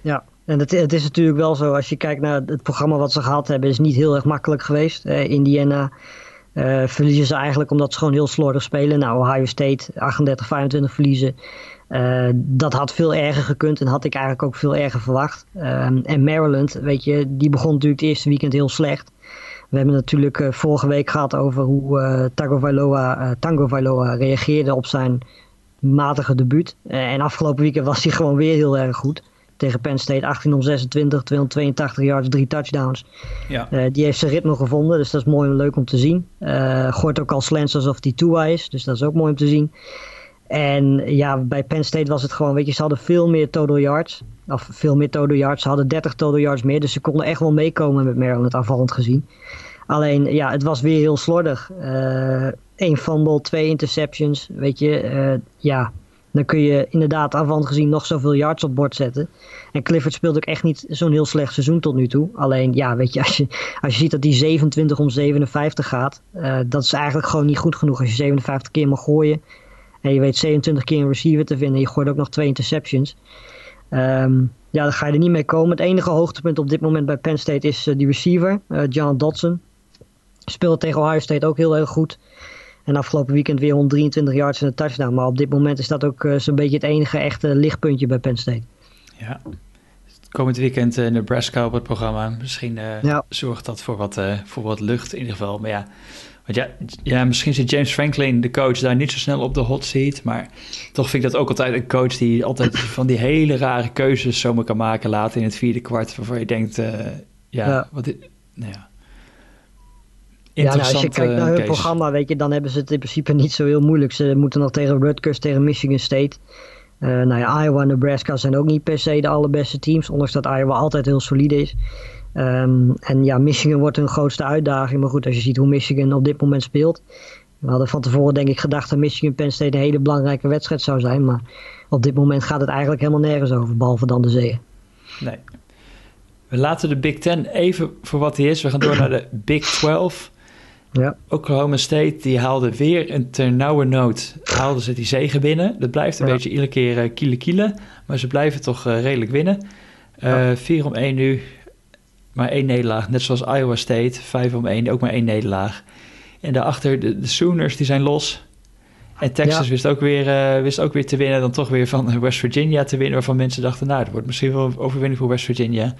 Ja, en het, het, is natuurlijk wel zo, als je kijkt naar het programma wat ze gehad hebben, is niet heel erg makkelijk geweest. Eh, Indiana uh, verliezen ze eigenlijk omdat ze gewoon heel slordig spelen. Nou, Ohio State 38-25 verliezen. Uh, dat had veel erger gekund en had ik eigenlijk ook veel erger verwacht. Uh, en Maryland, weet je, die begon natuurlijk het eerste weekend heel slecht. We hebben natuurlijk uh, vorige week gehad over hoe uh, Tango Vailoa, Tango Vailoa reageerde op zijn matige debuut. en afgelopen weekend was hij gewoon weer heel erg goed. Tegen Penn State 18 om 26, 282 yards, drie touchdowns. Ja. die heeft zijn ritme gevonden, dus dat is mooi en leuk om te zien. gooit ook al slants alsof hij Tua is, dus dat is ook mooi om te zien. En ja, bij Penn State was het gewoon, weet je, ze hadden veel meer total yards. Of veel meer total yards. Ze hadden 30 total yards meer. Dus ze konden echt wel meekomen met Maryland aanvallend gezien. Alleen, ja, het was weer heel slordig. Eén uh, fumble, twee interceptions. Weet je, uh, ja, dan kun je inderdaad aanvallend gezien nog zoveel yards op bord zetten. En Clifford speelt ook echt niet zo'n heel slecht seizoen tot nu toe. Alleen, ja, weet je, als je, als je ziet dat die 27 om 57 gaat, uh, dat is eigenlijk gewoon niet goed genoeg. Als je 57 keer mag gooien en je weet 27 keer een receiver te vinden en je gooit ook nog twee interceptions. Um, ja, dan ga je er niet mee komen. Het enige hoogtepunt op dit moment bij Penn State is uh, die receiver, uh, John Dodson. Speelde tegen Ohio State ook heel erg goed. En afgelopen weekend weer 123 yards en een touchdown. Maar op dit moment is dat ook uh, zo'n beetje het enige echte lichtpuntje bij Penn State. Ja, komend weekend Nebraska op het programma. Misschien uh, ja. zorgt dat voor wat, voor wat lucht in ieder geval. Maar ja, want ja, ja, misschien zit James Franklin, de coach, daar niet zo snel op de hot seat. Maar toch vind ik dat ook altijd een coach die altijd van die hele rare keuzes zomaar kan maken later in het vierde kwart. Waarvan je denkt, uh, ja, ja, wat nou ja. Ja, nou, als je kijkt naar hun case. programma, weet je, dan hebben ze het in principe niet zo heel moeilijk. Ze moeten nog tegen Rutgers, tegen Michigan State. Uh, nou ja, Iowa en Nebraska zijn ook niet per se de allerbeste teams, ondanks dat Iowa altijd heel solide is. Um, en ja, Michigan wordt hun grootste uitdaging. Maar goed, als je ziet hoe Michigan op dit moment speelt. We hadden van tevoren denk ik gedacht dat Michigan Penn State een hele belangrijke wedstrijd zou zijn. Maar op dit moment gaat het eigenlijk helemaal nergens over, behalve dan de zee. Nee. We laten de Big Ten even voor wat hij is. We gaan door naar de Big 12. Ja. Oklahoma State die haalde weer een ternauwernood haalden ze die zegen binnen. Dat blijft een ja. beetje iedere keer uh, kiele kiele, maar ze blijven toch uh, redelijk winnen. Uh, ja. 4 om 1 nu, maar één nederlaag. Net zoals Iowa State, 5 om 1, ook maar één nederlaag. En daarachter de, de Sooners, die zijn los. En Texas wist, ook weer, wist ook weer te winnen, dan toch weer van West Virginia te winnen, waarvan mensen dachten, nou, dat wordt misschien wel een overwinning voor West Virginia.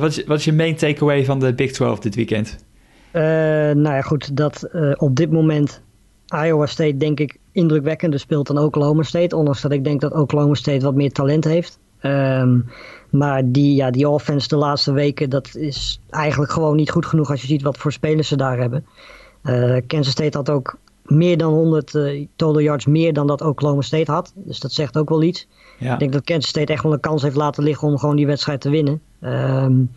wat, is, wat is je main takeaway van de Big 12 dit weekend? Uh, nou ja, goed, dat op dit moment Iowa State denk ik indrukwekkender speelt dan Oklahoma State. Ondanks dat ik denk dat Oklahoma State wat meer talent heeft. Um, maar die, ja, die offense de laatste weken, dat is eigenlijk gewoon niet goed genoeg als je ziet wat voor spelers ze daar hebben. Uh, Kansas State had ook meer dan 100 total yards meer dan dat Oklahoma State had. Dus dat zegt ook wel iets. Ja. Ik denk dat Kansas State echt wel een kans heeft laten liggen om gewoon die wedstrijd te winnen. Um,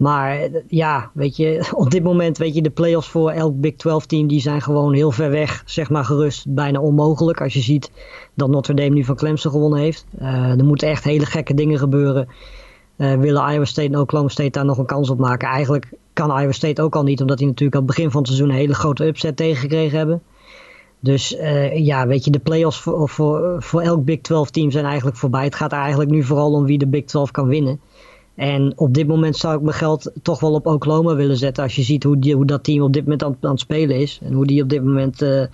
maar ja, weet je, op dit moment, weet je, de playoffs voor elk Big 12 team, die zijn gewoon heel ver weg, zeg maar gerust, bijna onmogelijk. Als je ziet dat Notre Dame nu van Clemson gewonnen heeft. Uh, er moeten echt hele gekke dingen gebeuren. Uh, willen Iowa State en Oklahoma State daar nog een kans op maken? Eigenlijk kan Iowa State ook al niet, omdat die natuurlijk aan het begin van het seizoen een hele grote upset tegengekregen hebben. Dus uh, ja, weet je, de playoffs voor, voor, voor elk Big 12 team zijn eigenlijk voorbij. Het gaat eigenlijk nu vooral om wie de Big 12 kan winnen. En op dit moment zou ik mijn geld toch wel op Oklahoma willen zetten. Als je ziet hoe, hoe dat team op dit moment aan, aan het spelen is. En hoe die op dit moment uh,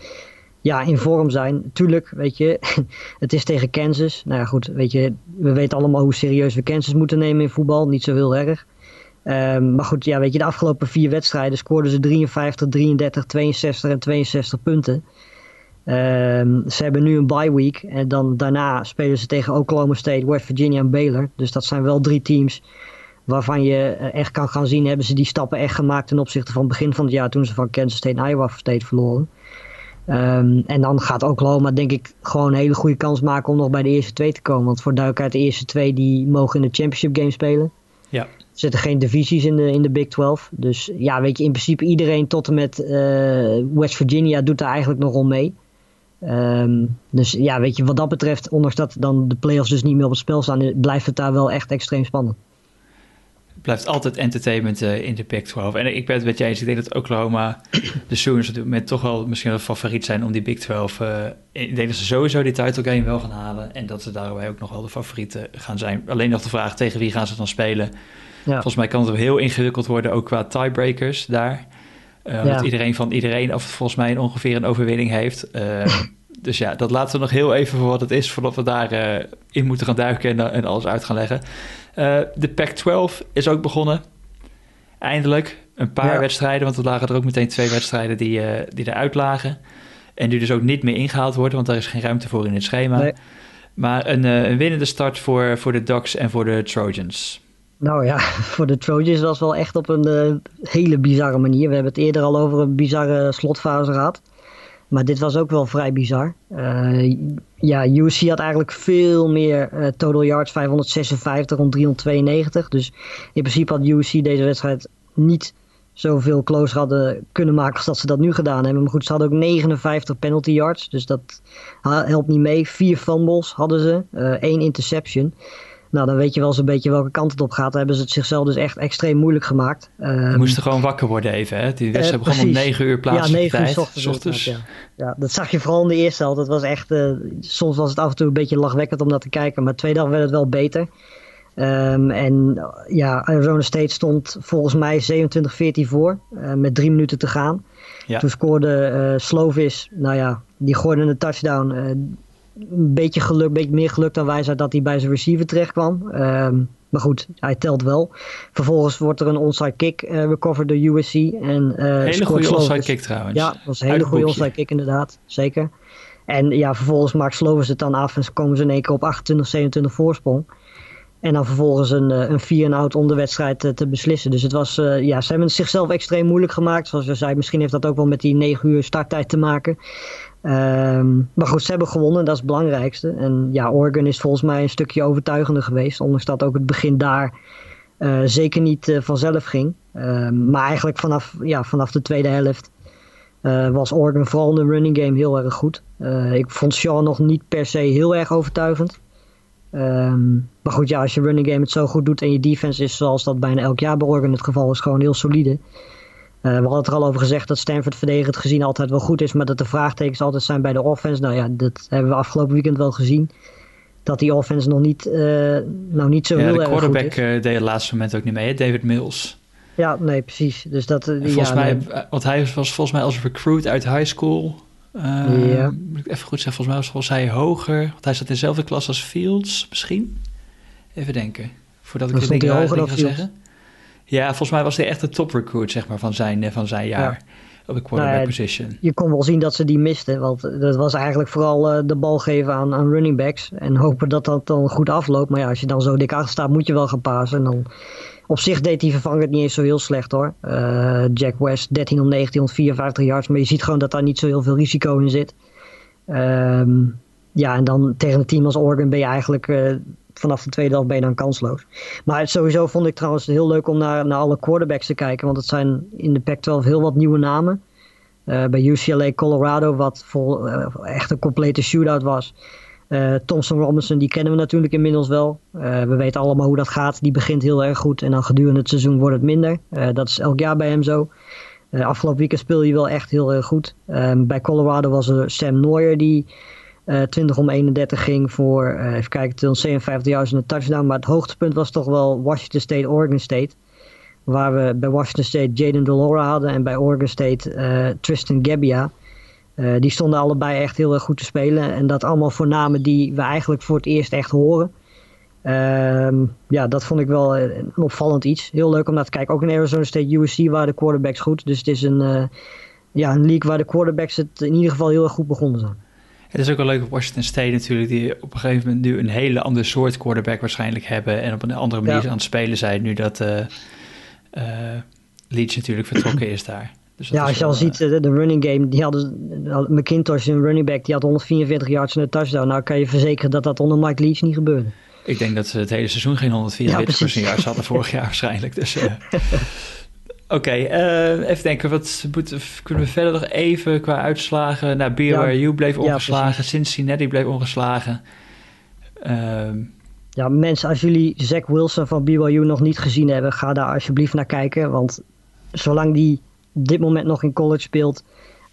ja, in vorm zijn. Tuurlijk, weet je, het is tegen Kansas. Nou ja, goed, weet je, we weten allemaal hoe serieus we Kansas moeten nemen in voetbal. Niet zo heel erg. Um, maar goed, ja, weet je, de afgelopen vier wedstrijden scoorden ze 53, 33, 62 en 62 punten. Um, ze hebben nu een bye week en dan daarna spelen ze tegen Oklahoma State, West Virginia en Baylor. Dus dat zijn wel drie teams waarvan je eh, echt kan gaan zien, hebben ze die stappen echt gemaakt ten opzichte van het begin van het jaar toen ze van Kansas State en Iowa State verloren. Um, en dan gaat Oklahoma denk ik gewoon een hele goede kans maken om nog bij de eerste twee te komen. Want voor duidelijkheid, de eerste twee die mogen in de championship game spelen. Ja. Er zitten geen divisies in de, in de Big 12. Dus ja, weet je, in principe iedereen tot en met uh, West Virginia doet daar eigenlijk nog om mee. Um, dus ja, weet je, wat dat betreft, ondanks dat dan de playoffs dus niet meer op het spel staan, blijft het daar wel echt extreem spannend. Het blijft altijd entertainment uh, in de Big 12. En ik ben het met je eens. Ik denk dat Oklahoma, de Sooners op dit moment toch wel misschien wel favoriet zijn om die Big 12. Uh, ik denk dat ze sowieso die title game wel gaan halen. En dat ze daarbij ook nog wel de favorieten gaan zijn. Alleen nog de vraag tegen wie gaan ze dan spelen. Ja. Volgens mij kan het heel ingewikkeld worden, ook qua tiebreakers daar. Uh, ja. iedereen van iedereen of volgens mij ongeveer een overwinning heeft. Uh, dus ja, dat laten we nog heel even voor wat het is... voordat we daarin uh, in moeten gaan duiken en, en alles uit gaan leggen. de Pac-12 is ook begonnen. Eindelijk. Een paar ja. wedstrijden, want er lagen er ook meteen twee wedstrijden die, die eruit lagen. En die dus ook niet meer ingehaald worden... want daar is geen ruimte voor in het schema. Nee. Maar een, een winnende start voor, voor de Ducks en voor de Trojans. Nou ja, voor de Trojans was wel echt op een uh, hele bizarre manier. We hebben het eerder al over een bizarre slotfase gehad. Maar dit was ook wel vrij bizar. Uh, ja, USC had eigenlijk veel meer uh, total yards, 556 rond 392. Dus in principe had USC deze wedstrijd niet zoveel closer hadden kunnen maken als dat ze dat nu gedaan hebben. Maar goed, ze hadden ook 59 penalty yards, dus dat helpt niet mee. Vier fumbles hadden ze, één interception. Nou, dan weet je wel eens een beetje welke kant het op gaat. Dan hebben ze het zichzelf dus echt extreem moeilijk gemaakt. Ze moesten gewoon wakker worden even, hè? Die wedstrijd uh, begon om 9 uur plaatselijke ja, 9 uur tijd. Ochtends, ja. ja. dat zag je vooral in de eerste helft. Dat was echt, uh, soms was het af en toe een beetje lachwekkend om dat te kijken. Maar twee dagen werd het wel beter. Um, en ja, Arizona State stond volgens mij 27-14 voor. Uh, met drie minuten te gaan. Ja. Toen scoorde Slovis, nou ja, die gooide een touchdown een beetje geluk, een beetje meer geluk dan wijsheid dat hij bij zijn receiver terecht kwam. Um, maar goed, hij telt wel. Vervolgens wordt er een onside kick uh, recovered door USC. En, uh, hele goede onside kick trouwens. Ja, dat was een hele goede onside kick inderdaad, zeker. En ja, vervolgens maakt Slovers het dan af en komen ze in één keer op 28-27 voorsprong. En dan vervolgens een, eh, een 4-out om de wedstrijd te, te beslissen. Dus het was, uh, ja, ze hebben het zichzelf extreem moeilijk gemaakt. Zoals we zeiden, misschien heeft dat ook wel met die 9 uur starttijd te maken. Um, maar goed, ze hebben gewonnen, dat is het belangrijkste. En ja, Oregon is volgens mij een stukje overtuigender geweest. Ondanks dat ook het begin daar uh, zeker niet uh, vanzelf ging. Um, maar eigenlijk vanaf, ja, vanaf de tweede helft uh, was Oregon vooral in de running game heel erg goed. ik vond Shaw nog niet per se heel erg overtuigend. Um, maar goed, ja, als je running game het zo goed doet en je defense is zoals dat bijna elk jaar bij Oregon het geval is, gewoon heel solide. Uh, we hadden het er al over gezegd dat Stanford verdedigend gezien altijd wel goed is, maar dat de vraagtekens altijd zijn bij de offense. Nou ja, dat hebben we afgelopen weekend wel gezien. Dat die offense nog niet, uh, nou niet zo ja, heel erg goed is. de quarterback uh, deed het laatste moment ook niet mee, David Mills. Ja, nee, precies. Dus dat, volgens ja, mij, nee. want hij was volgens mij als recruit uit high school. ja. Moet ik even goed zeggen, volgens mij was hij hoger. Want hij zat in dezelfde klas als Fields, misschien. Even denken, voordat ik het dingen ga zeggen. Ja, volgens mij was hij echt de top recruit zeg maar, van, zijn, eh, van zijn jaar. Op de quarterback nou position. Je kon wel zien dat ze die misten. Want dat was eigenlijk vooral uh, de bal geven aan, aan running backs. En hopen dat dat dan goed afloopt. Maar ja, als je dan zo dik achter staat, moet je wel gaan pasen. En dan, op zich deed die vervanger het niet eens zo heel slecht hoor. Uh, Jack West 13 om 19, 154 yards. Maar je ziet gewoon dat daar niet zo heel veel risico in zit. Um, ja, en dan tegen een team als Oregon ben je eigenlijk uh, vanaf de tweede helft ben je dan kansloos. Maar sowieso vond ik trouwens heel leuk om naar, naar alle quarterbacks te kijken. Want het zijn in de Pac-12 heel wat nieuwe namen. Uh, bij UCLA Colorado, wat vol, uh, echt een complete shootout was. Uh, Thompson Robinson, die kennen we natuurlijk inmiddels wel. we weten allemaal hoe dat gaat. Die begint heel erg goed en dan gedurende het seizoen wordt het minder. dat is elk jaar bij hem zo. afgelopen weekend speelde hij wel echt heel erg goed. Ehm, bij Colorado was er Sam Neuer, die 20 eh, om 31 ging voor, uh, even kijken, 257 yards en een touchdown. Maar het hoogtepunt was toch wel Washington State, Oregon State. Waar we bij Washington State Jaden Delora hadden en bij Oregon State uh, Tristan Gebbia. die stonden allebei echt heel erg goed te spelen. En dat allemaal voor namen die we eigenlijk voor het eerst echt horen. Ehm, ja, dat vond ik wel een opvallend iets. Heel leuk om naar te kijken. Ook in Arizona State USC waren de quarterbacks goed. Dus het is een, ja, een league waar de quarterbacks het in ieder geval heel erg goed begonnen zijn. Het is ook wel leuk op Washington State natuurlijk, die op een gegeven moment nu een hele andere soort quarterback waarschijnlijk hebben en op een andere manier aan het spelen zijn nu dat uh, uh, Leach natuurlijk vertrokken is daar. Dus ja, als je al ziet, de, de, running game, die hadden, McIntosh, een running back, die had 144 yards en een touchdown. Nou kan je verzekeren dat dat onder Mike Leach niet gebeurde. Ik denk dat ze het hele seizoen geen 144 ja, yards hadden vorig jaar waarschijnlijk. Dus, Oké, uh, even denken. Wat kunnen we verder nog even qua uitslagen? Nou, BYU ja, bleef ongeslagen. Ja, Cincinnati bleef ongeslagen. Ja, mensen, als jullie Zach Wilson van BYU nog niet gezien hebben, ga daar alsjeblieft naar kijken. Want zolang die op dit moment nog in college speelt,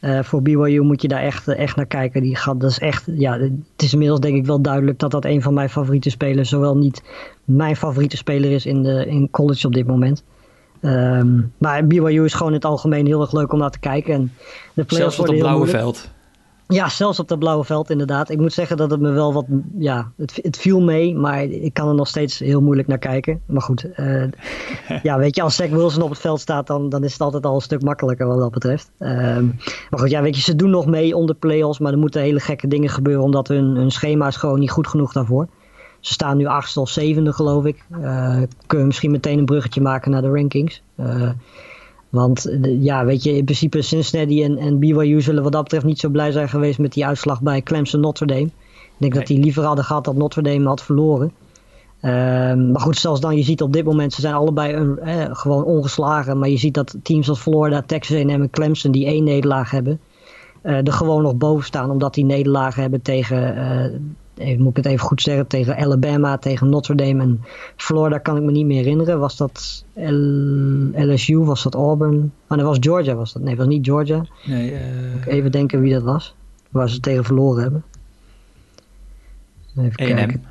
uh, voor BYU moet je daar echt, echt naar kijken. Die gaat, dat is echt, ja, het is inmiddels denk ik wel duidelijk dat dat een van mijn favoriete spelers, zowel niet mijn favoriete speler is in, de, in college op dit moment. Um, maar BYU is gewoon in het algemeen heel erg leuk om naar te kijken. En de zelfs op het blauwe veld. Ja, zelfs op dat blauwe veld inderdaad. Ik moet zeggen dat het me wel wat, ja, het, het viel mee, maar ik kan er nog steeds heel moeilijk naar kijken. Maar goed, uh, ja, weet je, als Zach Wilson op het veld staat, dan, dan is het altijd al een stuk makkelijker wat dat betreft. Um, maar goed, ja, weet je, ze doen nog mee onder play-offs, maar er moeten hele gekke dingen gebeuren, omdat hun, hun schema is gewoon niet goed genoeg daarvoor. Ze staan nu of zevende, geloof ik. Uh, kun je misschien meteen een bruggetje maken naar de rankings. Uh, Want ja, weet je, in principe Cincinnati en, en BYU zullen wat dat betreft niet zo blij zijn geweest met die uitslag bij Clemson Notre Dame. Ik denk dat die liever hadden gehad dat Notre Dame had verloren. Ehm, maar goed, zelfs dan, je ziet op dit moment, ze zijn allebei een, eh, gewoon ongeslagen. Maar je ziet dat teams als Florida, Texas A&M en Clemson, die één nederlaag hebben, uh, er gewoon nog boven staan. Omdat die nederlagen hebben tegen, uh, moet ik het even goed zeggen, tegen Alabama, tegen Notre Dame en Florida kan ik me niet meer herinneren. Was dat LSU, was dat Auburn? Oh, dat was Georgia, was dat? Nee, dat was niet Georgia. Nee, even denken wie dat was, waar ze tegen verloren hebben. Even kijken.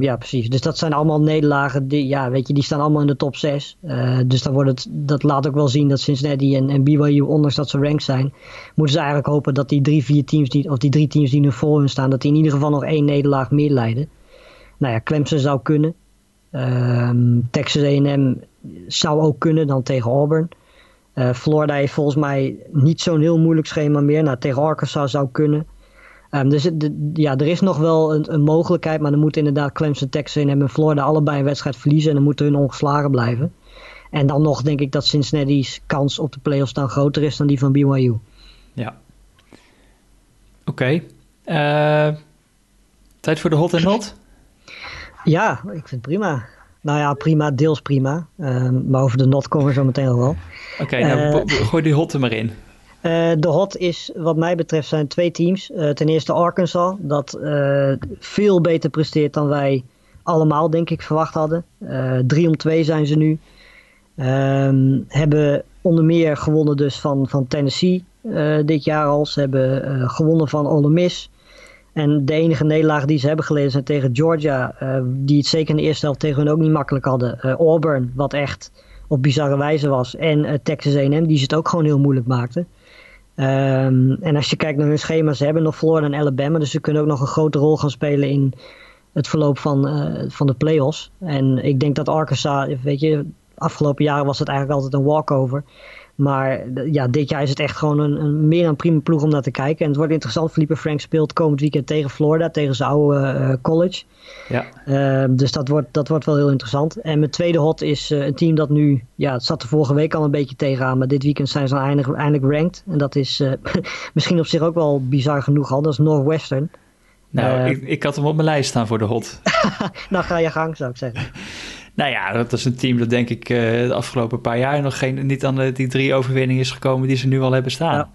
Ja precies. Dus dat zijn allemaal nederlagen, die, ja, weet je, die staan allemaal in de top 6. Uh, eh, dus dan wordt het, dat laat ook wel zien dat Cincinnati en, en BYU, ondanks dat ze ranked zijn, moeten ze eigenlijk hopen dat die drie, vier teams, die, of die drie teams die nu voor hun staan, dat die in ieder geval nog één nederlaag meer leiden. Nou ja, Clemson zou kunnen. Uh, Texas A&M zou ook kunnen dan tegen Auburn. Uh, Florida heeft volgens mij niet zo'n heel moeilijk schema meer. Nou, tegen Arkansas zou kunnen. Um, dus ja, er is nog wel een, een, mogelijkheid, maar dan moeten inderdaad Clemson, Texas en Florida allebei een wedstrijd verliezen en dan moeten hun ongeslagen blijven. En dan nog denk ik dat Cincinnati's kans op de playoffs dan groter is dan die van BYU. Ja. Oké. Eh, tijd voor de hot en not? Ja, ik vind het prima. Nou ja, prima, deels prima. Um, maar over de not komen we zo meteen al wel. Oké, nou uh, gooi die hot er maar in. Uh, de hot is, wat mij betreft, zijn twee teams. Uh, ten eerste Arkansas, dat uh, veel beter presteert dan wij allemaal, denk ik, verwacht hadden. 3 om 2 zijn ze nu. Um, hebben onder meer gewonnen dus van, van Tennessee dit jaar al. Ze hebben gewonnen van Ole Miss. En de enige nederlaag die ze hebben geleden zijn tegen Georgia, die het zeker in de eerste helft tegen hun ook niet makkelijk hadden. Auburn, wat echt op bizarre wijze was. En Texas A&M, die ze het ook gewoon heel moeilijk maakten. Um, en als je kijkt naar hun schema, ze hebben nog Florida en Alabama, dus ze kunnen ook nog een grote rol gaan spelen in het verloop van, uh, van de playoffs. En ik denk dat Arkansas, weet je, afgelopen jaren was het eigenlijk altijd een walkover. Maar ja, dit jaar is het echt gewoon een, een, meer dan prima ploeg om naar te kijken. En het wordt interessant. Felipe Frank speelt komend weekend tegen Florida, tegen zijn oude uh, college. Ja. Uh, dus dat wordt, dat wordt wel heel interessant. En mijn tweede hot is uh, een team dat nu, ja, het zat er vorige week al een beetje tegenaan. Maar dit weekend zijn ze eindelijk, eindelijk ranked. En dat is eh, misschien op zich ook wel bizar genoeg al. Dat is Northwestern. Nou, ik, ik had hem op mijn lijst staan voor de hot. nou, ga je gang, zou ik zeggen. Nou ja, dat is een team dat denk ik uh, de afgelopen paar jaar nog geen, niet aan de, die drie overwinningen is gekomen die ze nu al hebben staan. Ja.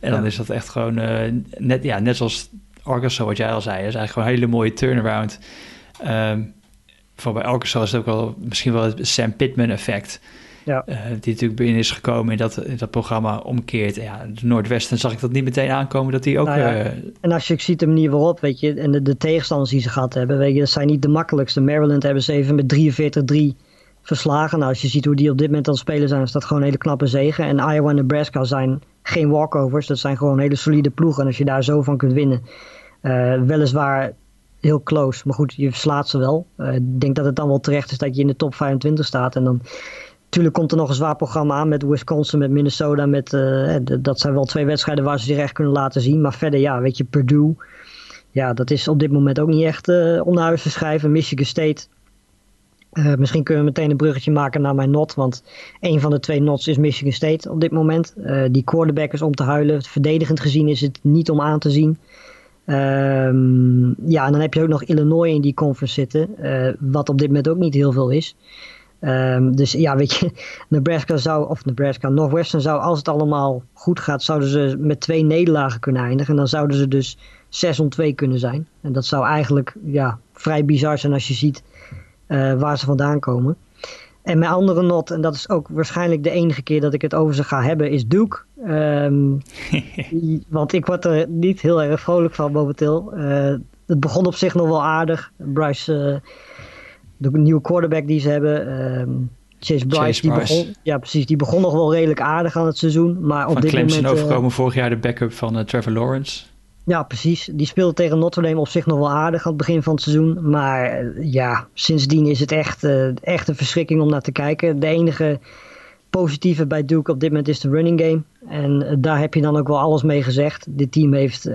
En dan is dat echt gewoon, uh, net, ja, net zoals Arkansas, wat jij al zei, is eigenlijk gewoon een hele mooie turnaround. Um, voor bij Arkansas is het ook wel misschien wel het Sam Pittman effect. Ja. Uh, die natuurlijk binnen is gekomen in dat, in dat programma omkeert. Ja, de Noordwesten zag ik dat niet meteen aankomen dat die ook... Nou ja, uh, en als je ziet de manier waarop, weet je, en de, de, tegenstanders die ze gehad hebben, weet je, dat zijn niet de makkelijkste. Maryland hebben ze even met 43-3 verslagen. Nou, als je ziet hoe die op dit moment aan het spelen zijn, is dat gewoon een hele knappe zegen. En Iowa en Nebraska zijn geen walkovers, dat zijn gewoon hele solide ploegen. En als je daar zo van kunt winnen, uh, weliswaar heel close, maar goed, je verslaat ze wel. Ik denk dat het dan wel terecht is dat je in de top 25 staat en dan Natuurlijk komt er nog een zwaar programma aan met Wisconsin, met Minnesota. Met, uh, dat zijn wel twee wedstrijden waar ze zich echt kunnen laten zien. Maar verder, ja, weet je, Purdue. Ja, dat is op dit moment ook niet echt uh, om naar huis te schrijven. Michigan State. Uh, misschien kunnen we meteen een bruggetje maken naar mijn not. Want een van de twee nots is Michigan State op dit moment. die quarterback is om te huilen. Verdedigend gezien is het niet om aan te zien. Um, ja, en dan heb je ook nog Illinois in die conference zitten. wat op dit moment ook niet heel veel is. Um, dus ja, weet je, Nebraska zou, of Nebraska, Northwestern zou, als het allemaal goed gaat, zouden ze met twee nederlagen kunnen eindigen. En dan zouden ze dus 6 om 2 kunnen zijn. En dat zou eigenlijk ja, vrij bizar zijn als je ziet uh, waar ze vandaan komen. En mijn andere not, en dat is ook waarschijnlijk de enige keer dat ik het over ze ga hebben, is Duke. Um, want ik word er niet heel erg vrolijk van momenteel. Uh, het begon op zich nog wel aardig. Bryce... Uh, de nieuwe quarterback die ze hebben. Um, Chase Bryce, die begon, ja precies, die begon nog wel redelijk aardig aan het seizoen. Maar op Van dit Clemson moment, uh, overkomen vorig jaar de backup van uh, Trevor Lawrence. Ja, precies. Die speelde tegen Notre Dame op zich nog wel aardig aan het begin van het seizoen. Maar uh, ja, sindsdien is het echt, echt een verschrikking om naar te kijken. De enige positieve bij Duke op dit moment is de running game. En daar heb je dan ook wel alles mee gezegd. Dit team heeft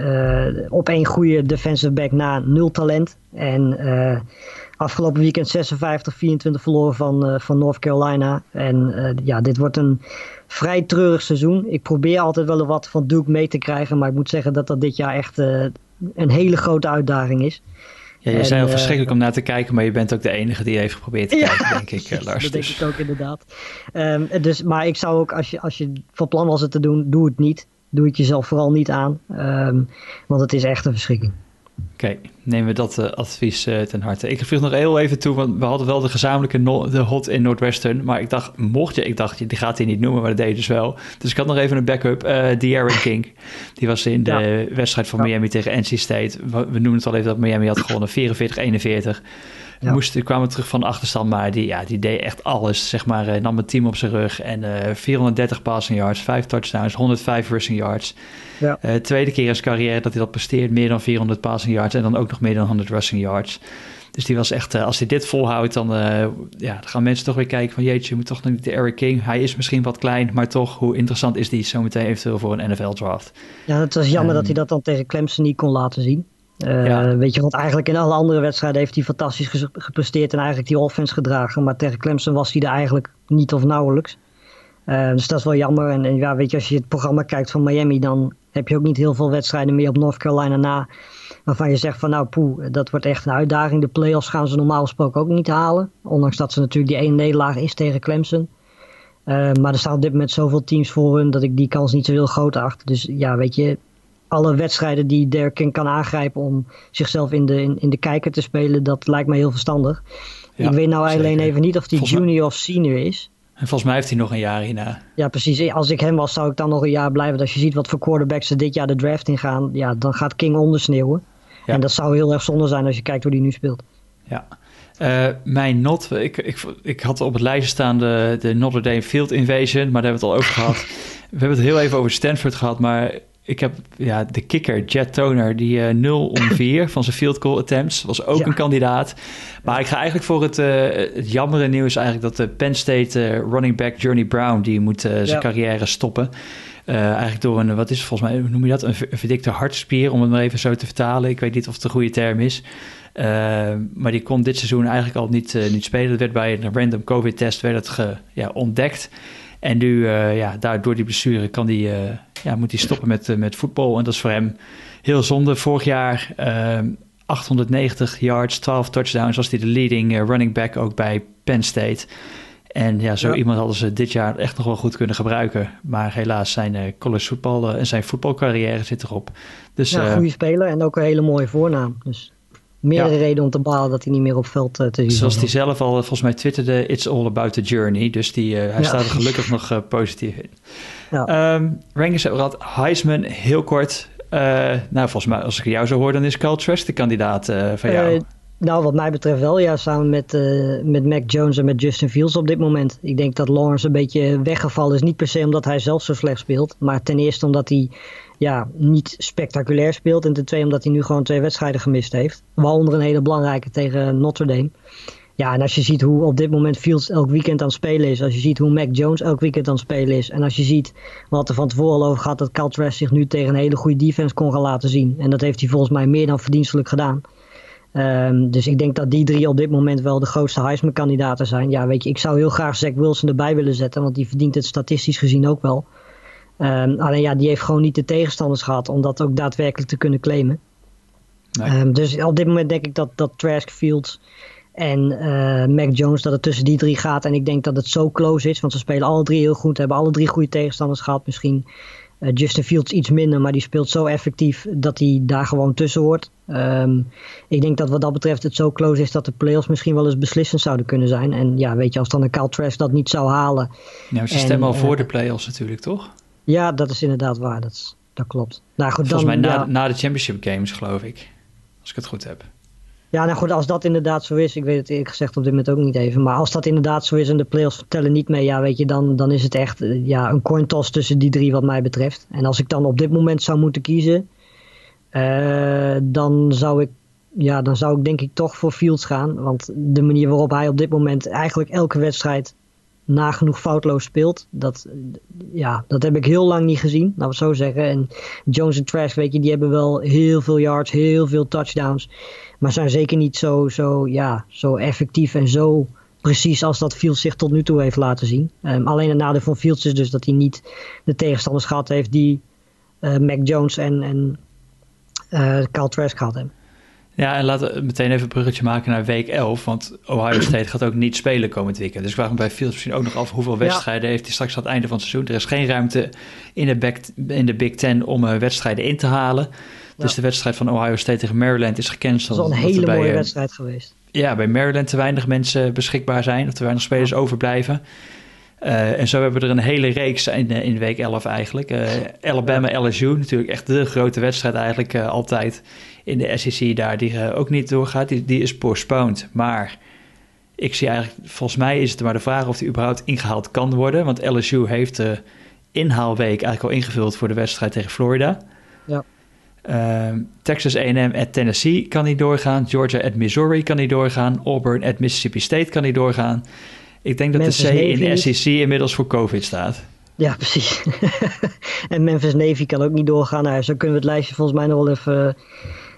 op één goede defensive back na nul talent. En afgelopen weekend 56-24 verloren van, van North Carolina. En ja, dit wordt een vrij treurig seizoen. Ik probeer altijd wel wat van Duke mee te krijgen. Maar ik moet zeggen dat dat dit jaar echt een hele grote uitdaging is. Ja, je zei al verschrikkelijk om naar te kijken, maar je bent ook de enige die heeft geprobeerd te kijken, denk ik, Lars. dat denk ik ook inderdaad. Um, dus, maar ik zou ook, als je, als je van plan was het te doen, doe het niet. Doe het jezelf vooral niet aan, um, want het is echt een verschrikking. Oké, nemen we dat uh, advies uh, ten harte. Ik vroeg nog heel even toe, want we hadden wel de gezamenlijke no de hot in Noordwestern. Maar ik dacht, mocht je, ik dacht, die gaat hij niet noemen, maar dat deed dus wel. Dus ik had nog even een backup. Uh, De'Aaron King, die was in de ja. wedstrijd van ja. Miami tegen NC State. We, we noemen het al even dat Miami had gewonnen, 44-41. Ja. Moest, kwamen terug van achterstand, maar die, ja, die deed echt alles. Zeg maar, uh, nam het team op zijn rug. En uh, 430 passing yards, 5 touchdowns, 105 rushing yards. Ja. Uh, tweede keer in zijn carrière dat hij dat presteert. Meer dan 400 passing yards en dan ook nog meer dan 100 rushing yards. Dus die was echt, als hij dit volhoudt, dan, ja, dan gaan mensen toch weer kijken van jeetje, je moet toch nog niet de Eric King. Hij is misschien wat klein, maar toch, hoe interessant is die zometeen eventueel voor een NFL draft? Ja, het was jammer um, dat hij dat dan tegen Clemson niet kon laten zien. Uh, ja. Weet je, want eigenlijk in alle andere wedstrijden heeft hij fantastisch gepresteerd en eigenlijk die offense gedragen. Maar tegen Clemson was hij er eigenlijk niet of nauwelijks. Uh, dus dat is wel jammer. En, en, ja, weet je, als je het programma kijkt van Miami, dan heb je ook niet heel veel wedstrijden meer op North Carolina na. Waarvan je zegt van nou poeh, dat wordt echt een uitdaging. De playoffs gaan ze normaal gesproken ook niet halen. Ondanks dat ze natuurlijk die één nederlaag is tegen Clemson. Uh, maar er staan op dit moment zoveel teams voor hun dat ik die kans niet zo heel groot acht. Dus ja, weet je, alle wedstrijden die Derken kan aangrijpen om zichzelf in de, in, in, de kijker te spelen, dat lijkt mij heel verstandig. Ja, ik weet nou zeker. alleen even niet of hij junior of senior is. En volgens mij heeft hij nog een jaar hierna. Ja, precies. Als ik hem was, zou ik dan nog een jaar blijven. Als je ziet wat voor quarterbacks er dit jaar de draft in gaan, ja, dan gaat King ondersneeuwen. Ja. En dat zou heel erg zonde zijn als je kijkt hoe hij nu speelt. Ja. Uh, mijn not, ik, ik, ik had op het lijstje staan de, de Notre Dame Field Invasion, maar daar hebben we het al over gehad. We hebben het heel even over Stanford gehad, maar ik heb ja, de kicker, Jet Toner, die uh, 0 om 4 van zijn field goal attempts, was ook ja. een kandidaat. Maar ik ga eigenlijk voor het, uh, het jammere nieuws eigenlijk dat de Penn State uh, running back Journey Brown, die moet zijn ja. carrière stoppen. eigenlijk door een, wat is het volgens mij, hoe noem je dat? Een verdikte hartspier, om het maar even zo te vertalen. Ik weet niet of het de goede term is. maar die kon dit seizoen eigenlijk al niet, niet spelen. Dat werd bij een random COVID-test werd het ge, ja, ontdekt. En nu, uh, ja, daardoor die blessure kan die, uh, ja, moet hij stoppen met, uh, met voetbal. En dat is voor hem heel zonde. Vorig jaar 890 yards, 12 touchdowns was hij de leading running back ook bij Penn State. En ja, zo ja. iemand hadden ze dit jaar echt nog wel goed kunnen gebruiken. Maar helaas zijn college voetbal en zijn voetbalcarrière zit erop. Dus, ja, goede speler en ook een hele mooie voornaam. Dus meerdere ja. redenen om te balen dat hij niet meer op veld uh, te zien Zoals hij zelf al volgens mij twitterde, it's all about the journey. Dus die, uh, hij ja. staat er gelukkig nog uh, positief in. Ja. Um, we gehad. Heisman, heel kort. nou, volgens mij, als ik jou zo hoor, dan is Cal Trash de kandidaat van jou. nou, wat mij betreft wel, ja. Samen met, met Mac Jones en met Justin Fields op dit moment. Ik denk dat Lawrence een beetje weggevallen is. Niet per se omdat hij zelf zo slecht speelt. Maar ten eerste omdat hij ja, niet spectaculair speelt. En ten tweede omdat hij nu gewoon twee wedstrijden gemist heeft. Waaronder een hele belangrijke tegen Notre Dame. Ja, en als je ziet hoe op dit moment Fields elk weekend aan het spelen is. Als je ziet hoe Mac Jones elk weekend aan het spelen is. En als je ziet wat er van tevoren over gaat dat Cal Trask zich nu tegen een hele goede defense kon gaan laten zien. En dat heeft hij volgens mij meer dan verdienstelijk gedaan. Um, dus ik denk dat die drie op dit moment wel de grootste Heisman-kandidaten zijn. Ja, weet je, ik zou heel graag Zach Wilson erbij willen zetten, want die verdient het statistisch gezien ook wel. Um, alleen ja, die heeft gewoon niet de tegenstanders gehad om dat ook daadwerkelijk te kunnen claimen. Nee. Um, dus op dit moment denk ik dat, dat Trask Fields en uh, Mac Jones, dat het tussen die drie gaat. En ik denk dat het zo close is, want ze spelen alle drie heel goed, hebben alle drie goede tegenstanders gehad. Misschien uh, Justin Fields iets minder, maar die speelt zo effectief dat hij daar gewoon tussen hoort. Um, ik denk dat wat dat betreft het zo close is dat de playoffs misschien wel eens beslissend zouden kunnen zijn. En ja, weet je, als dan een Cal Trask dat niet zou halen. Nou, ze stemmen al uh, voor de playoffs natuurlijk, toch? Ja, dat is inderdaad waar. Dat, is, dat klopt. Nou, goed, Volgens dan, mij na, ja. na de championship games, geloof ik. Als ik het goed heb. Ja, nou goed, als dat inderdaad zo is, ik weet het eerlijk gezegd op dit moment ook niet even, maar als dat inderdaad zo is en de playoffs tellen niet mee, ja, weet je, dan, dan is het echt ja, een coin toss tussen die drie wat mij betreft. En als ik dan op dit moment zou moeten kiezen, uh, dan zou ik ja, dan zou ik denk ik toch voor Fields gaan. Want de manier waarop hij op dit moment eigenlijk elke wedstrijd nagenoeg foutloos speelt. Dat, ja, dat heb ik heel lang niet gezien, laten we het zo zeggen. En Jones en Trash, weet je, die hebben wel heel veel yards, heel veel touchdowns. Maar zijn zeker niet zo, zo, ja, zo effectief en zo precies als dat Fields zich tot nu toe heeft laten zien. Um, alleen het nadeel van Fields is dus dat hij niet de tegenstanders gehad heeft die uh, Mac Jones en, en uh, Kyle Trask gehad hebben. Ja, en laten we meteen even een bruggetje maken naar week 11. Want Ohio State gaat ook niet spelen komend weekend. Dus ik vraag me bij Fields misschien ook nog af hoeveel wedstrijden heeft hij straks aan het einde van het seizoen. Er is geen ruimte in de, back, in de Big Ten om uh, wedstrijden in te halen. Dus de wedstrijd van Ohio State tegen Maryland is gecanceld. Dat is al een hele mooie wedstrijd geweest ja, bij Maryland te weinig mensen beschikbaar zijn, of te weinig spelers overblijven. Uh, en zo hebben we er een hele reeks in, eh, in week 11 eigenlijk. Uh, Alabama, LSU, natuurlijk echt de grote wedstrijd eigenlijk uh, altijd in de SEC daar, die ook niet doorgaat. Die, die is postponed. Maar ik zie eigenlijk, volgens mij is het maar de vraag of die überhaupt ingehaald kan worden. Want LSU heeft de inhaalweek eigenlijk al ingevuld voor de wedstrijd tegen Florida. Ja. Ehm, Texas A&M at Tennessee kan niet doorgaan. Georgia at Missouri kan niet doorgaan. Auburn at Mississippi State kan niet doorgaan. Ik denk dat de C in de SEC inmiddels voor COVID staat. Ja, precies. en Memphis Navy kan ook niet doorgaan. Nou, zo kunnen we het lijstje volgens mij nog wel even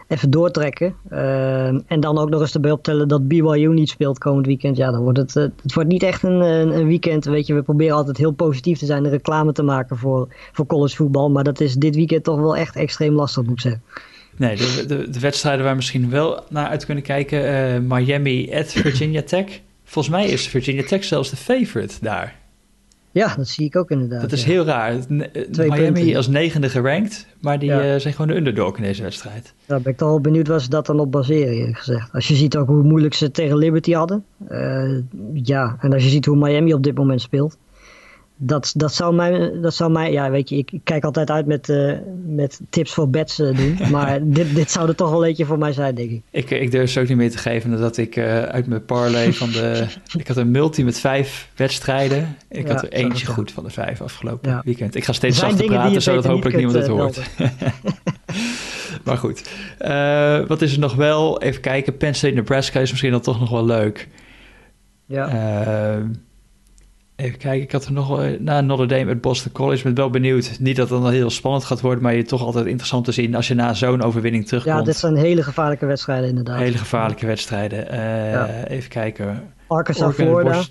even doortrekken. Uh, en dan ook nog eens erbij optellen dat BYU niet speelt komend weekend. Ja, dan wordt het, uh, het wordt niet echt een, een, weekend. Weet je, we proberen altijd heel positief te zijn en reclame te maken voor, voor collegevoetbal. Maar dat is dit weekend toch wel echt extreem lastig, moet ik zeggen. Nee, de, de, de wedstrijden waar we misschien wel naar uit kunnen kijken. Uh, Miami at Virginia Tech. Volgens mij is Virginia Tech zelfs de favorite daar. Ja, dat zie ik ook inderdaad. Dat is heel raar. Miami als negende gerankt, maar die ja. uh, zijn gewoon de underdog in deze wedstrijd. Ja, ben ik toch wel benieuwd waar ze dat dan op baseren, gezegd. Als je ziet ook hoe moeilijk ze tegen Liberty hadden. Uh, ja, en als je ziet hoe Miami op dit moment speelt dat, dat, zou mij, dat zou mij, ja, weet je, ik, kijk altijd uit met, uh, met tips voor bets uh, doen. Maar dit, dit zou er toch wel eentje voor mij zijn, denk ik. Ik, ik durf ze ook niet meer te geven dat ik uh, uit mijn parlay van de. ik had een multi met vijf wedstrijden. Ik ja, had er eentje goed van de vijf afgelopen ja. weekend. Ik ga steeds zachter praten, zodat hopelijk niemand het hoort. maar goed. wat is er nog wel? Even kijken. Penn State, Nebraska is misschien dan toch nog wel leuk. Ja. Even kijken, ik had er nog wel na Notre Dame met Boston College. ben wel benieuwd. Niet dat het dan heel spannend gaat worden, maar je toch altijd interessant te zien als je na zo'n overwinning terugkomt. Ja, dit zijn hele gevaarlijke wedstrijden inderdaad. Hele gevaarlijke wedstrijden. Uh, Even kijken. Arkansas, Florida.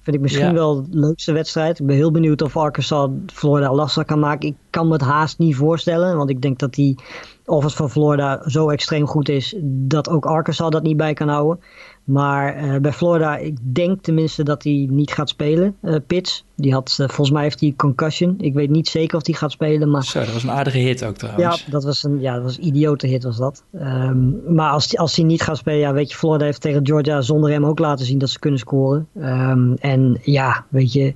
Vind ik misschien wel de leukste wedstrijd. Ik ben heel benieuwd of Arkansas Florida lastig kan maken. Ik kan me het haast niet voorstellen, want ik denk dat die offense van Florida zo extreem goed is dat ook Arkansas dat niet bij kan houden. Maar uh, bij Florida, ik denk tenminste dat hij niet gaat spelen. Uh, Pitts, die had, uh, volgens mij heeft hij concussion. Ik weet niet zeker of hij gaat spelen. Maar... Zo, dat was een aardige hit ook trouwens. Ja, dat was een, ja, dat was een idiote hit was dat. Um, maar als, als hij niet gaat spelen, ja, weet je, Florida heeft tegen Georgia zonder hem ook laten zien dat ze kunnen scoren. Um, en ja, weet je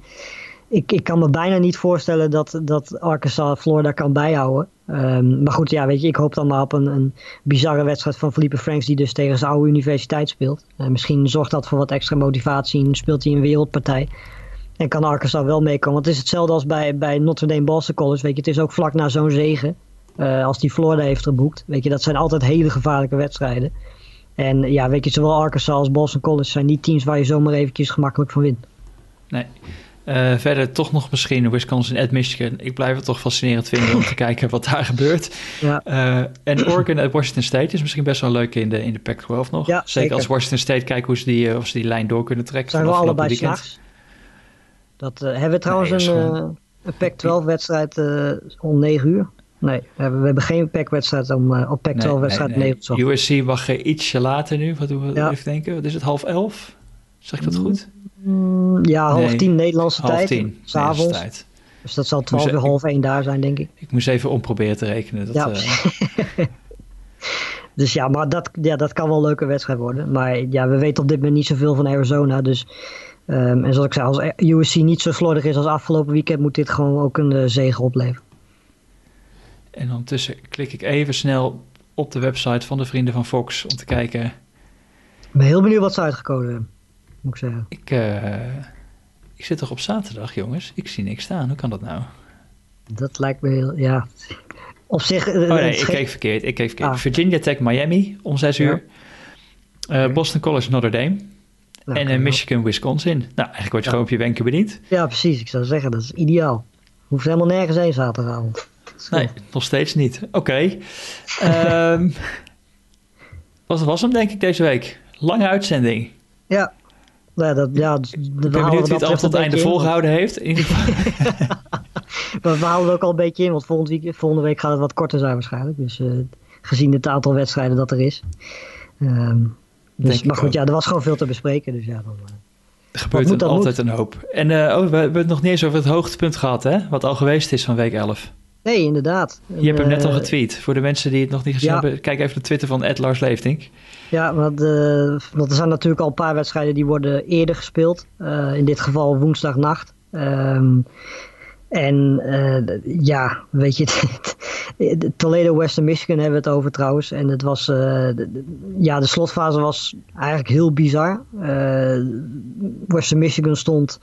ik, ik kan me bijna niet voorstellen dat, dat Arkansas Florida kan bijhouden. Um, maar goed, ja, weet je, ik hoop dan maar op een, een bizarre wedstrijd van Felipe Franks, die dus tegen zijn oude universiteit speelt. Uh, misschien zorgt dat voor wat extra motivatie en speelt hij een wereldpartij. En kan Arkansas wel meekomen. Want het is hetzelfde als bij, bij Notre Dame Boston College. Weet je, het is ook vlak na zo'n zegen. Uh, als die Florida heeft geboekt. Weet je, dat zijn altijd hele gevaarlijke wedstrijden. En ja, weet je, zowel Arkansas als Boston College zijn niet teams waar je zomaar eventjes gemakkelijk van wint. Nee. Uh, verder toch nog misschien Wisconsin at Michigan. Ik blijf het toch fascinerend vinden om te kijken wat daar gebeurt. Ja. Uh, en Oregon at Washington State is misschien best wel leuk in de, in de Pac-12 nog. Ja, zeker. als Washington State kijken hoe ze die, uh, of ze die lijn door kunnen trekken. Zijn we allebei s'nachts? Dat hebben we trouwens nee, een, een Pac-12-wedstrijd om 9 uur? Nee, we hebben, we hebben geen Pac-wedstrijd om op Pac-12-wedstrijd nee, nee, 9 uur. USC mag ietsje later nu. Wat doen we ja. even denken? Wat is het, half elf? Zeg ik dat goed? Mm, ja, half nee, tien Nederlandse half tijd. Tien, s'avonds. Tijd. Dus dat zal twaalf uur half één daar zijn, denk ik. Ik moest even omproberen te rekenen. Dat, ja. Uh... dus ja, maar dat, ja, dat kan wel een leuke wedstrijd worden. Maar ja, we weten op dit moment niet zoveel van Arizona. Dus, um, en zoals ik zei, als USC niet zo slordig is als afgelopen weekend, moet dit gewoon ook een uh, zegen opleveren. En ondertussen klik ik even snel op de website van de Vrienden van Fox om te kijken. Ik ben heel benieuwd wat ze uitgekozen hebben moet ik zeggen. Ik, uh, ik zit toch op zaterdag, jongens? Ik zie niks staan. Hoe kan dat nou? Dat lijkt me heel, ja. Op zich. Uh, oh nee, ik keek verkeerd. Ik keek verkeerd. Ah. Virginia Tech Miami om 6 uur. Uh, Boston College Notre Dame. Nou, en Michigan, Wisconsin. Nou, eigenlijk word je gewoon op je wenken bediend. Ja, precies. Ik zou zeggen, dat is ideaal. Hoeft helemaal nergens heen zaterdagavond. Nee, nog steeds niet. Oké. Okay. um, wat was hem denk ik deze week? Lange uitzending. Ja. Ja, dat, ja, ik ben benieuwd wie het al tot het einde volgehouden heeft. In ieder geval. we halen er ook al een beetje in, want volgende week, volgende week gaat het wat korter zijn waarschijnlijk. Dus uh, gezien het aantal wedstrijden dat er is. Um, dus, maar goed, ja, er was gewoon veel te bespreken. Dus ja, dan, uh, er gebeurt moet, altijd een hoop. En uh, oh, we hebben het nog niet eens over het hoogtepunt gehad, hè? Wat al geweest is van week 11. Nee, inderdaad. Je hebt hem net al getweet. Voor de mensen die het nog niet gezien hebben, kijk even de Twitter van Ed Lars Leeftink. Ja, want, uh, want, er zijn natuurlijk al een paar wedstrijden die worden eerder gespeeld. Uh, in dit geval woensdagnacht. Um, en uh, ja, weet je, Toledo Western Michigan hebben we het over trouwens. En het was, de, ja, de slotfase was eigenlijk heel bizar. Western Michigan stond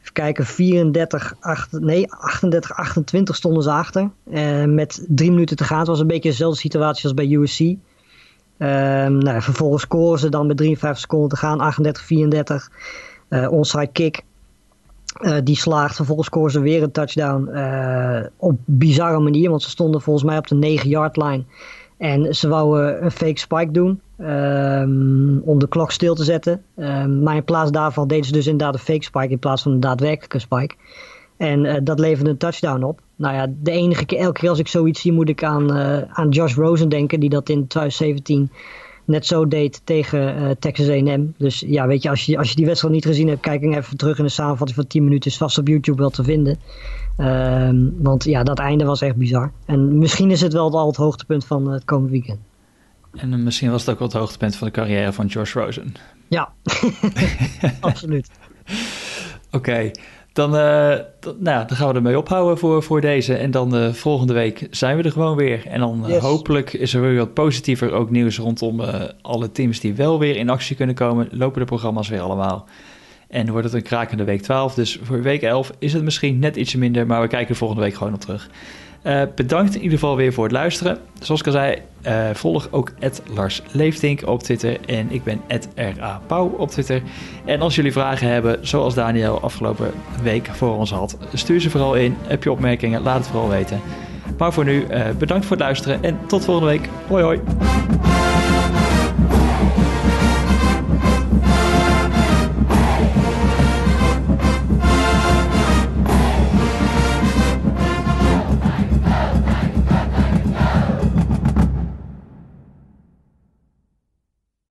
Even kijken, 34, 8, nee, 38, 28 stonden ze achter. Met drie minuten te gaan. Het was een beetje dezelfde situatie als bij USC. Ehm, nou, vervolgens scoren ze dan met 53 seconden te gaan, 38, 34. Uh, onside kick. Uh, die slaagt. Vervolgens scoren ze weer een touchdown. Uh, op bizarre manier, want ze stonden volgens mij op de 9-yard line. En ze wouden een fake spike doen um, om de klok stil te zetten. Um, maar in plaats daarvan deden ze dus inderdaad een fake spike in plaats van een daadwerkelijke spike. En dat leverde een touchdown op. Nou ja, de enige keer, elke keer als ik zoiets zie, moet ik aan, uh, aan Josh Rosen denken, die dat in 2017 net zo deed tegen uh, Texas A&M. Dus ja, weet je als, je, als je die wedstrijd niet gezien hebt, kijk even terug in de samenvatting van 10 minuten. Is vast op YouTube wel te vinden. Um, want ja, dat einde was echt bizar. En misschien is het wel al het hoogtepunt van het komend weekend. En misschien was het ook wel het hoogtepunt van de carrière van Josh Rosen. Ja, absoluut. Oké, dan, uh, nou, dan gaan we ermee ophouden voor, voor deze. En dan uh, volgende week zijn we er gewoon weer. En dan yes. hopelijk is er weer wat positiever ook nieuws rondom alle teams die wel weer in actie kunnen komen. Lopen de programma's weer allemaal. En wordt het een krakende week 12. Dus voor week 11 is het misschien net ietsje minder. Maar we kijken volgende week gewoon op terug. Uh, bedankt in ieder geval weer voor het luisteren. Zoals ik al zei, uh, volg ook Lars Leeftink op Twitter. En ik ben RA Pauw op Twitter. En als jullie vragen hebben, zoals Daniel afgelopen week voor ons had, stuur ze vooral in. Heb je opmerkingen, laat het vooral weten. Maar voor nu, uh, bedankt voor het luisteren en tot volgende week. Hoi hoi.